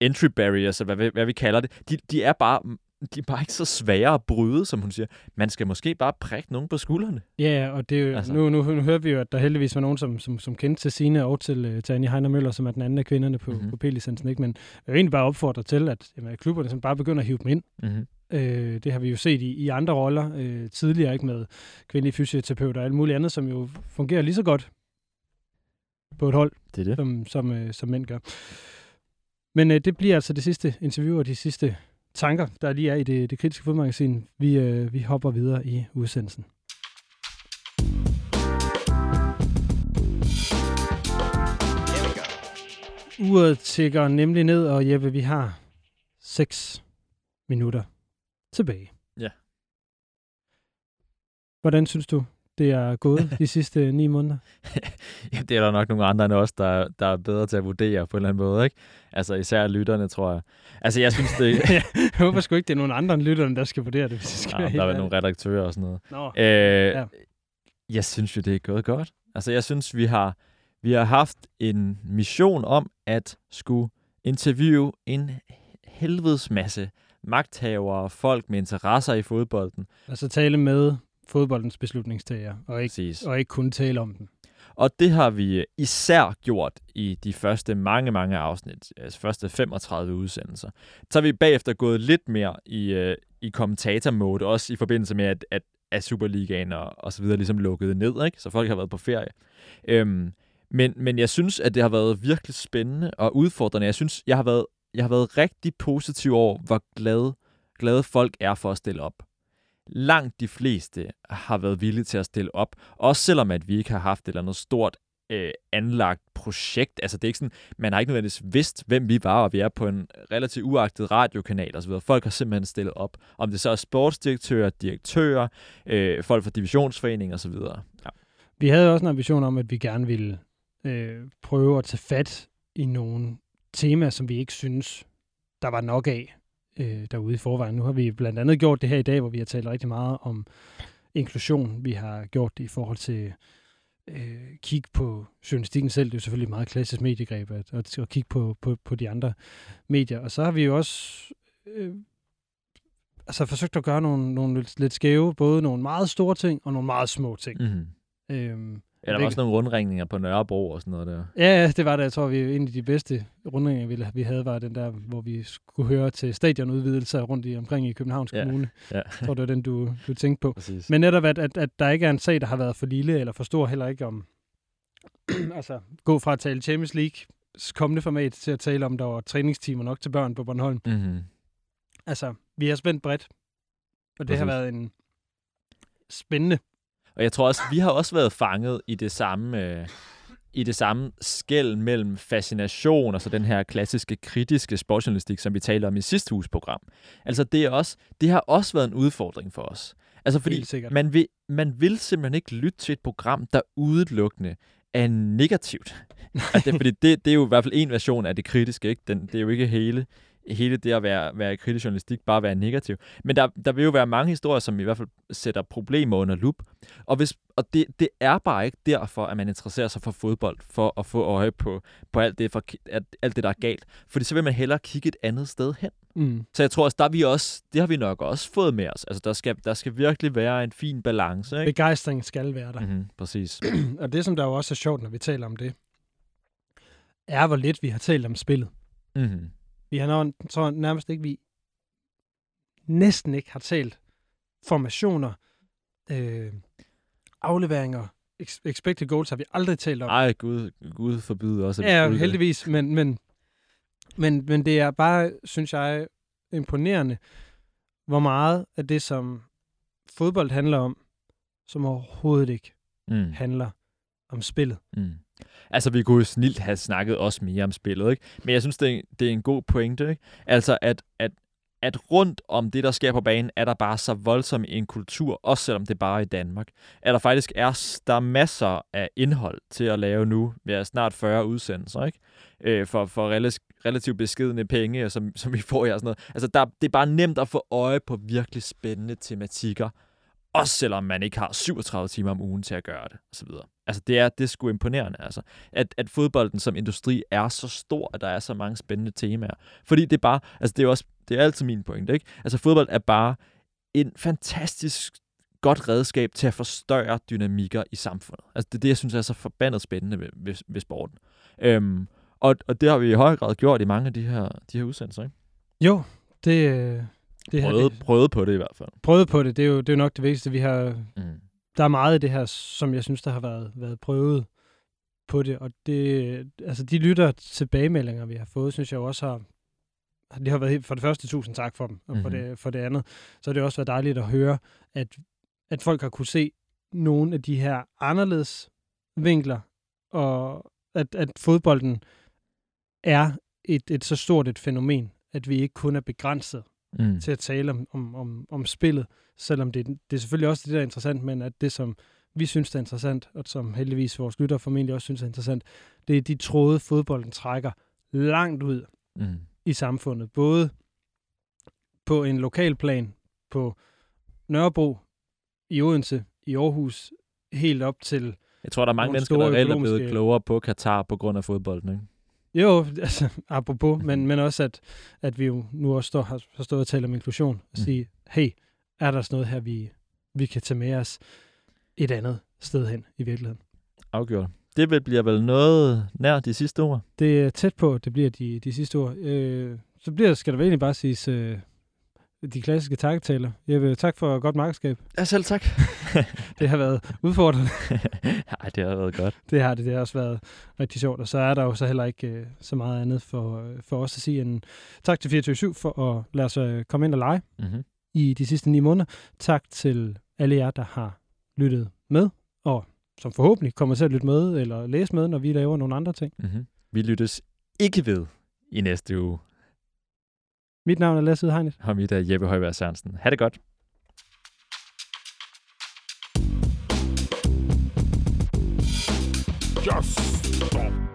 entry barriers, eller hvad, vi- hvad vi kalder det, de, de er bare de er bare ikke så svære at bryde, som hun siger. Man skal måske bare prikke nogen på skuldrene. Ja, og det Altså. nu, nu, nu hører vi jo, at der heldigvis var nogen, som, som, som kendte til Signe og til, øh, til Annie Heiner Møller, som er den anden af kvinderne på, Mhm. mm-hmm. på P-licensen. Ikke? Men jeg vil egentlig bare opfordre til, at, jamen, klubberne som bare begynder at hive dem ind. Mhm. Øh, det har vi jo set i, i andre roller øh, tidligere, ikke med kvindelige fysioterapeuter og alt muligt andet, som jo fungerer lige så godt på et hold, det er det. Som, som, øh, som mænd gør. Men øh, det bliver altså det sidste interview og de sidste tanker, der lige er i det, det kritiske fodmagasin. Vi, øh, vi hopper videre i udsendelsen. Uret tigger nemlig ned, og Jeppe, vi har 6 minutter tilbage. Ja. Hvordan synes du, det er gået de sidste ni måneder? ja, det er der nok nogle andre end os, der, der er bedre til at vurdere på en eller anden måde, ikke? Altså især lytterne, tror jeg. Altså jeg synes, det... jeg håber sgu ikke, det er nogen andre end lytterne, der skal vurdere det, hvis jeg skal Ja, der er vel nogle redaktører og sådan noget. Nå, Øh, ja. Jeg synes jo, det er gået godt. Altså, jeg synes, vi har, vi har haft en mission om at skulle interviewe en helvedes masse magthavere, folk med interesser i fodbolden. Altså tale med fodboldens beslutningstager, og ikke, Præcis. og ikke kun tale om den. Og det har vi især gjort i de første mange, mange afsnit, altså første 35 udsendelser. Så har vi bagefter gået lidt mere i, øh, i kommentatormode, også i forbindelse med, at, at, at Superligaen og, og så videre ligesom lukkede ned, ikke? så folk har været på ferie. Øhm, men, men jeg synes, at det har været virkelig spændende og udfordrende. Jeg synes, jeg har været, jeg har været rigtig positiv over, hvor glade, glade folk er for at stille op langt de fleste har været villige til at stille op. Også selvom at vi ikke har haft et eller andet stort øh, anlagt projekt. Altså det er ikke sådan, man har ikke nødvendigvis vidst, hvem vi var, og vi er på en relativt uagtet radiokanal osv. Folk har simpelthen stillet op. Om det så er sportsdirektører, direktører, øh, folk fra divisionsforening osv. Ja. Vi havde også en ambition om, at vi gerne ville øh, prøve at tage fat i nogle temaer, som vi ikke synes, der var nok af øh, derude i forvejen. Nu har vi blandt andet gjort det her i dag, hvor vi har talt rigtig meget om inklusion. Vi har gjort det i forhold til øh, kig på journalistikken selv. Det er jo selvfølgelig et meget klassisk mediegreb at, at, at kigge på, på, på de andre medier. Og så har vi jo også øh, altså forsøgt at gøre nogle, nogle lidt, lidt skæve, både nogle meget store ting og nogle meget små ting. Mm-hmm. Øhm, Ja, der var også nogle rundringninger på Nørrebro og sådan noget der. Ja, det var det. Jeg tror, vi en af de bedste rundinger, vi, vi havde, var den der, hvor vi skulle høre til stadionudvidelser rundt i, omkring i Københavns Ja, Kommune. ja. Jeg tror, det var den, du, du tænkte på. Præcis. Men netop, at, at, at der ikke er en sag, der har været for lille eller for stor, heller ikke om altså, gå fra at tale Champions League kommende format til at tale om, der var træningstimer nok til børn på Bornholm. Mm-hmm. Altså, vi har spændt bredt, og det har Præcis. været en spændende Og jeg tror også, vi har også været fanget i det samme, øh, i det samme skæld mellem fascination og så den her klassiske kritiske sportsjournalistik, som vi talte om i sidste uges program. Altså det, er også, det har også været en udfordring for os. Altså fordi man vil, man vil simpelthen ikke lytte til et program, der udelukkende er negativt. altså det, fordi det, det er jo i hvert fald en version af det kritiske, ikke? Den, det er jo ikke hele hele det at være, være kritisk journalistik bare være negativ. Men der, der vil jo være mange historier, som i hvert fald sætter problemer under lup. Og, hvis, og det, det er bare ikke derfor, at man interesserer sig for fodbold, for at få øje på, på alt, det, for, at, alt det, der er galt. Fordi så vil man hellere kigge et andet sted hen. Mm. Så jeg tror også, der er vi også, det har vi nok også fået med os. Altså, der skal, der skal virkelig være en fin balance. Ikke? Begejstring skal være der. Mm-hmm, præcis. og det, som der jo også er sjovt, når vi taler om det, er, hvor lidt vi har talt om spillet. Mm-hmm. Vi har nok, tror nærmest ikke, vi næsten ikke har talt formationer, øh, afleveringer, ex- expected goals har vi aldrig talt om. Ej, Gud, Gud forbyde også. at vi Ja, det. heldigvis, men, men, men, men det er bare, synes jeg, imponerende, hvor meget af det, som fodbold handler om, som overhovedet ikke Mm. handler om spillet. Mm. Altså, vi kunne jo snilt have snakket også mere om spillet, ikke? Men jeg synes, det er, det er en god pointe, ikke? Altså, at, at, at rundt om det, der sker på banen, er der bare så voldsom en kultur, også selvom det bare er i Danmark. At der faktisk er, der er masser af indhold til at lave nu. Vi har snart 40 udsendelser, ikke? Øh, for, for relativt, relativt beskedende penge, som, som vi får her og sådan noget. Altså, der, det er bare nemt at få øje på virkelig spændende tematikker. Også selvom man ikke har 37 timer om ugen til at gøre det, og så videre. Altså, det er, det er sgu imponerende, altså. At, at fodbolden som industri er så stor, at der er så mange spændende temaer. Fordi det er bare, altså det er også, det er altid min pointe, ikke? Altså, fodbold er bare en fantastisk godt redskab til at forstørre dynamikker i samfundet. Altså, det er det, jeg synes er så forbandet spændende ved, ved, ved sporten. Øhm, og, og det har vi i høj grad gjort i mange af de her, de her udsendelser, ikke? Jo, det, øh, det har Prøvet, det, prøvet på det i hvert fald. prøvet på det, det er jo, det er jo nok det vigtigste. Vi har, Mm. Der er meget af det her, som jeg synes, der har været, været prøvet på det, og det, altså de lytter tilbagemeldinger, vi har fået, synes jeg også har, det har været helt, for det første tusind tak for dem, og for, Mhm. det, for det andet, så har det også været dejligt at høre, at, at folk har kunne se nogle af de her anderledes vinkler, og at, at fodbolden er et, et så stort et fænomen, at vi ikke kun er begrænset Mm. til at tale om, om, om, om spillet, selvom det, det er selvfølgelig også det, der er interessant, men at det, som vi synes, der er interessant, og som heldigvis vores lyttere formentlig også synes er interessant, det er de tråde, fodbolden trækker langt ud Mm. i samfundet. Både på en lokal plan, på Nørrebro, i Odense, i Aarhus, helt op til Jeg tror, der er mange mennesker, der reelt er blevet klogere på Katar på grund af fodbolden, ikke? Jo, altså, apropos, men, men også, at, at vi jo nu også står, har, har stået og talt om inklusion, og Mm. sige, hey, er der sådan noget her, vi, vi kan tage med os et andet sted hen i virkeligheden? Afgjort. Det vil- bliver vel noget nær de sidste ord. Det er tæt på, det bliver de, de sidste ord. Øh, så bliver, skal der vel egentlig bare siges øh, de klassiske takketaler. Jeg vil tak for godt markedskab. Ja, selv tak. det har været udfordrende. Nej, det har været godt. Det har det. Det har også været rigtig sjovt. Og så er der jo så heller ikke øh, så meget andet for, øh, for os at sige end tak til 24 for at lade os øh, komme ind og lege Mhm. i de sidste ni måneder. Tak til alle jer, der har lyttet med, og som forhåbentlig kommer til at lytte med eller læse med, når vi laver nogle andre ting. Mm-hmm. Vi lyttes ikke ved i næste uge. Mit navn er Lasse Hegnet. Og mit er Jeppe Højberg Sørensen. Ha' det godt. Just stop.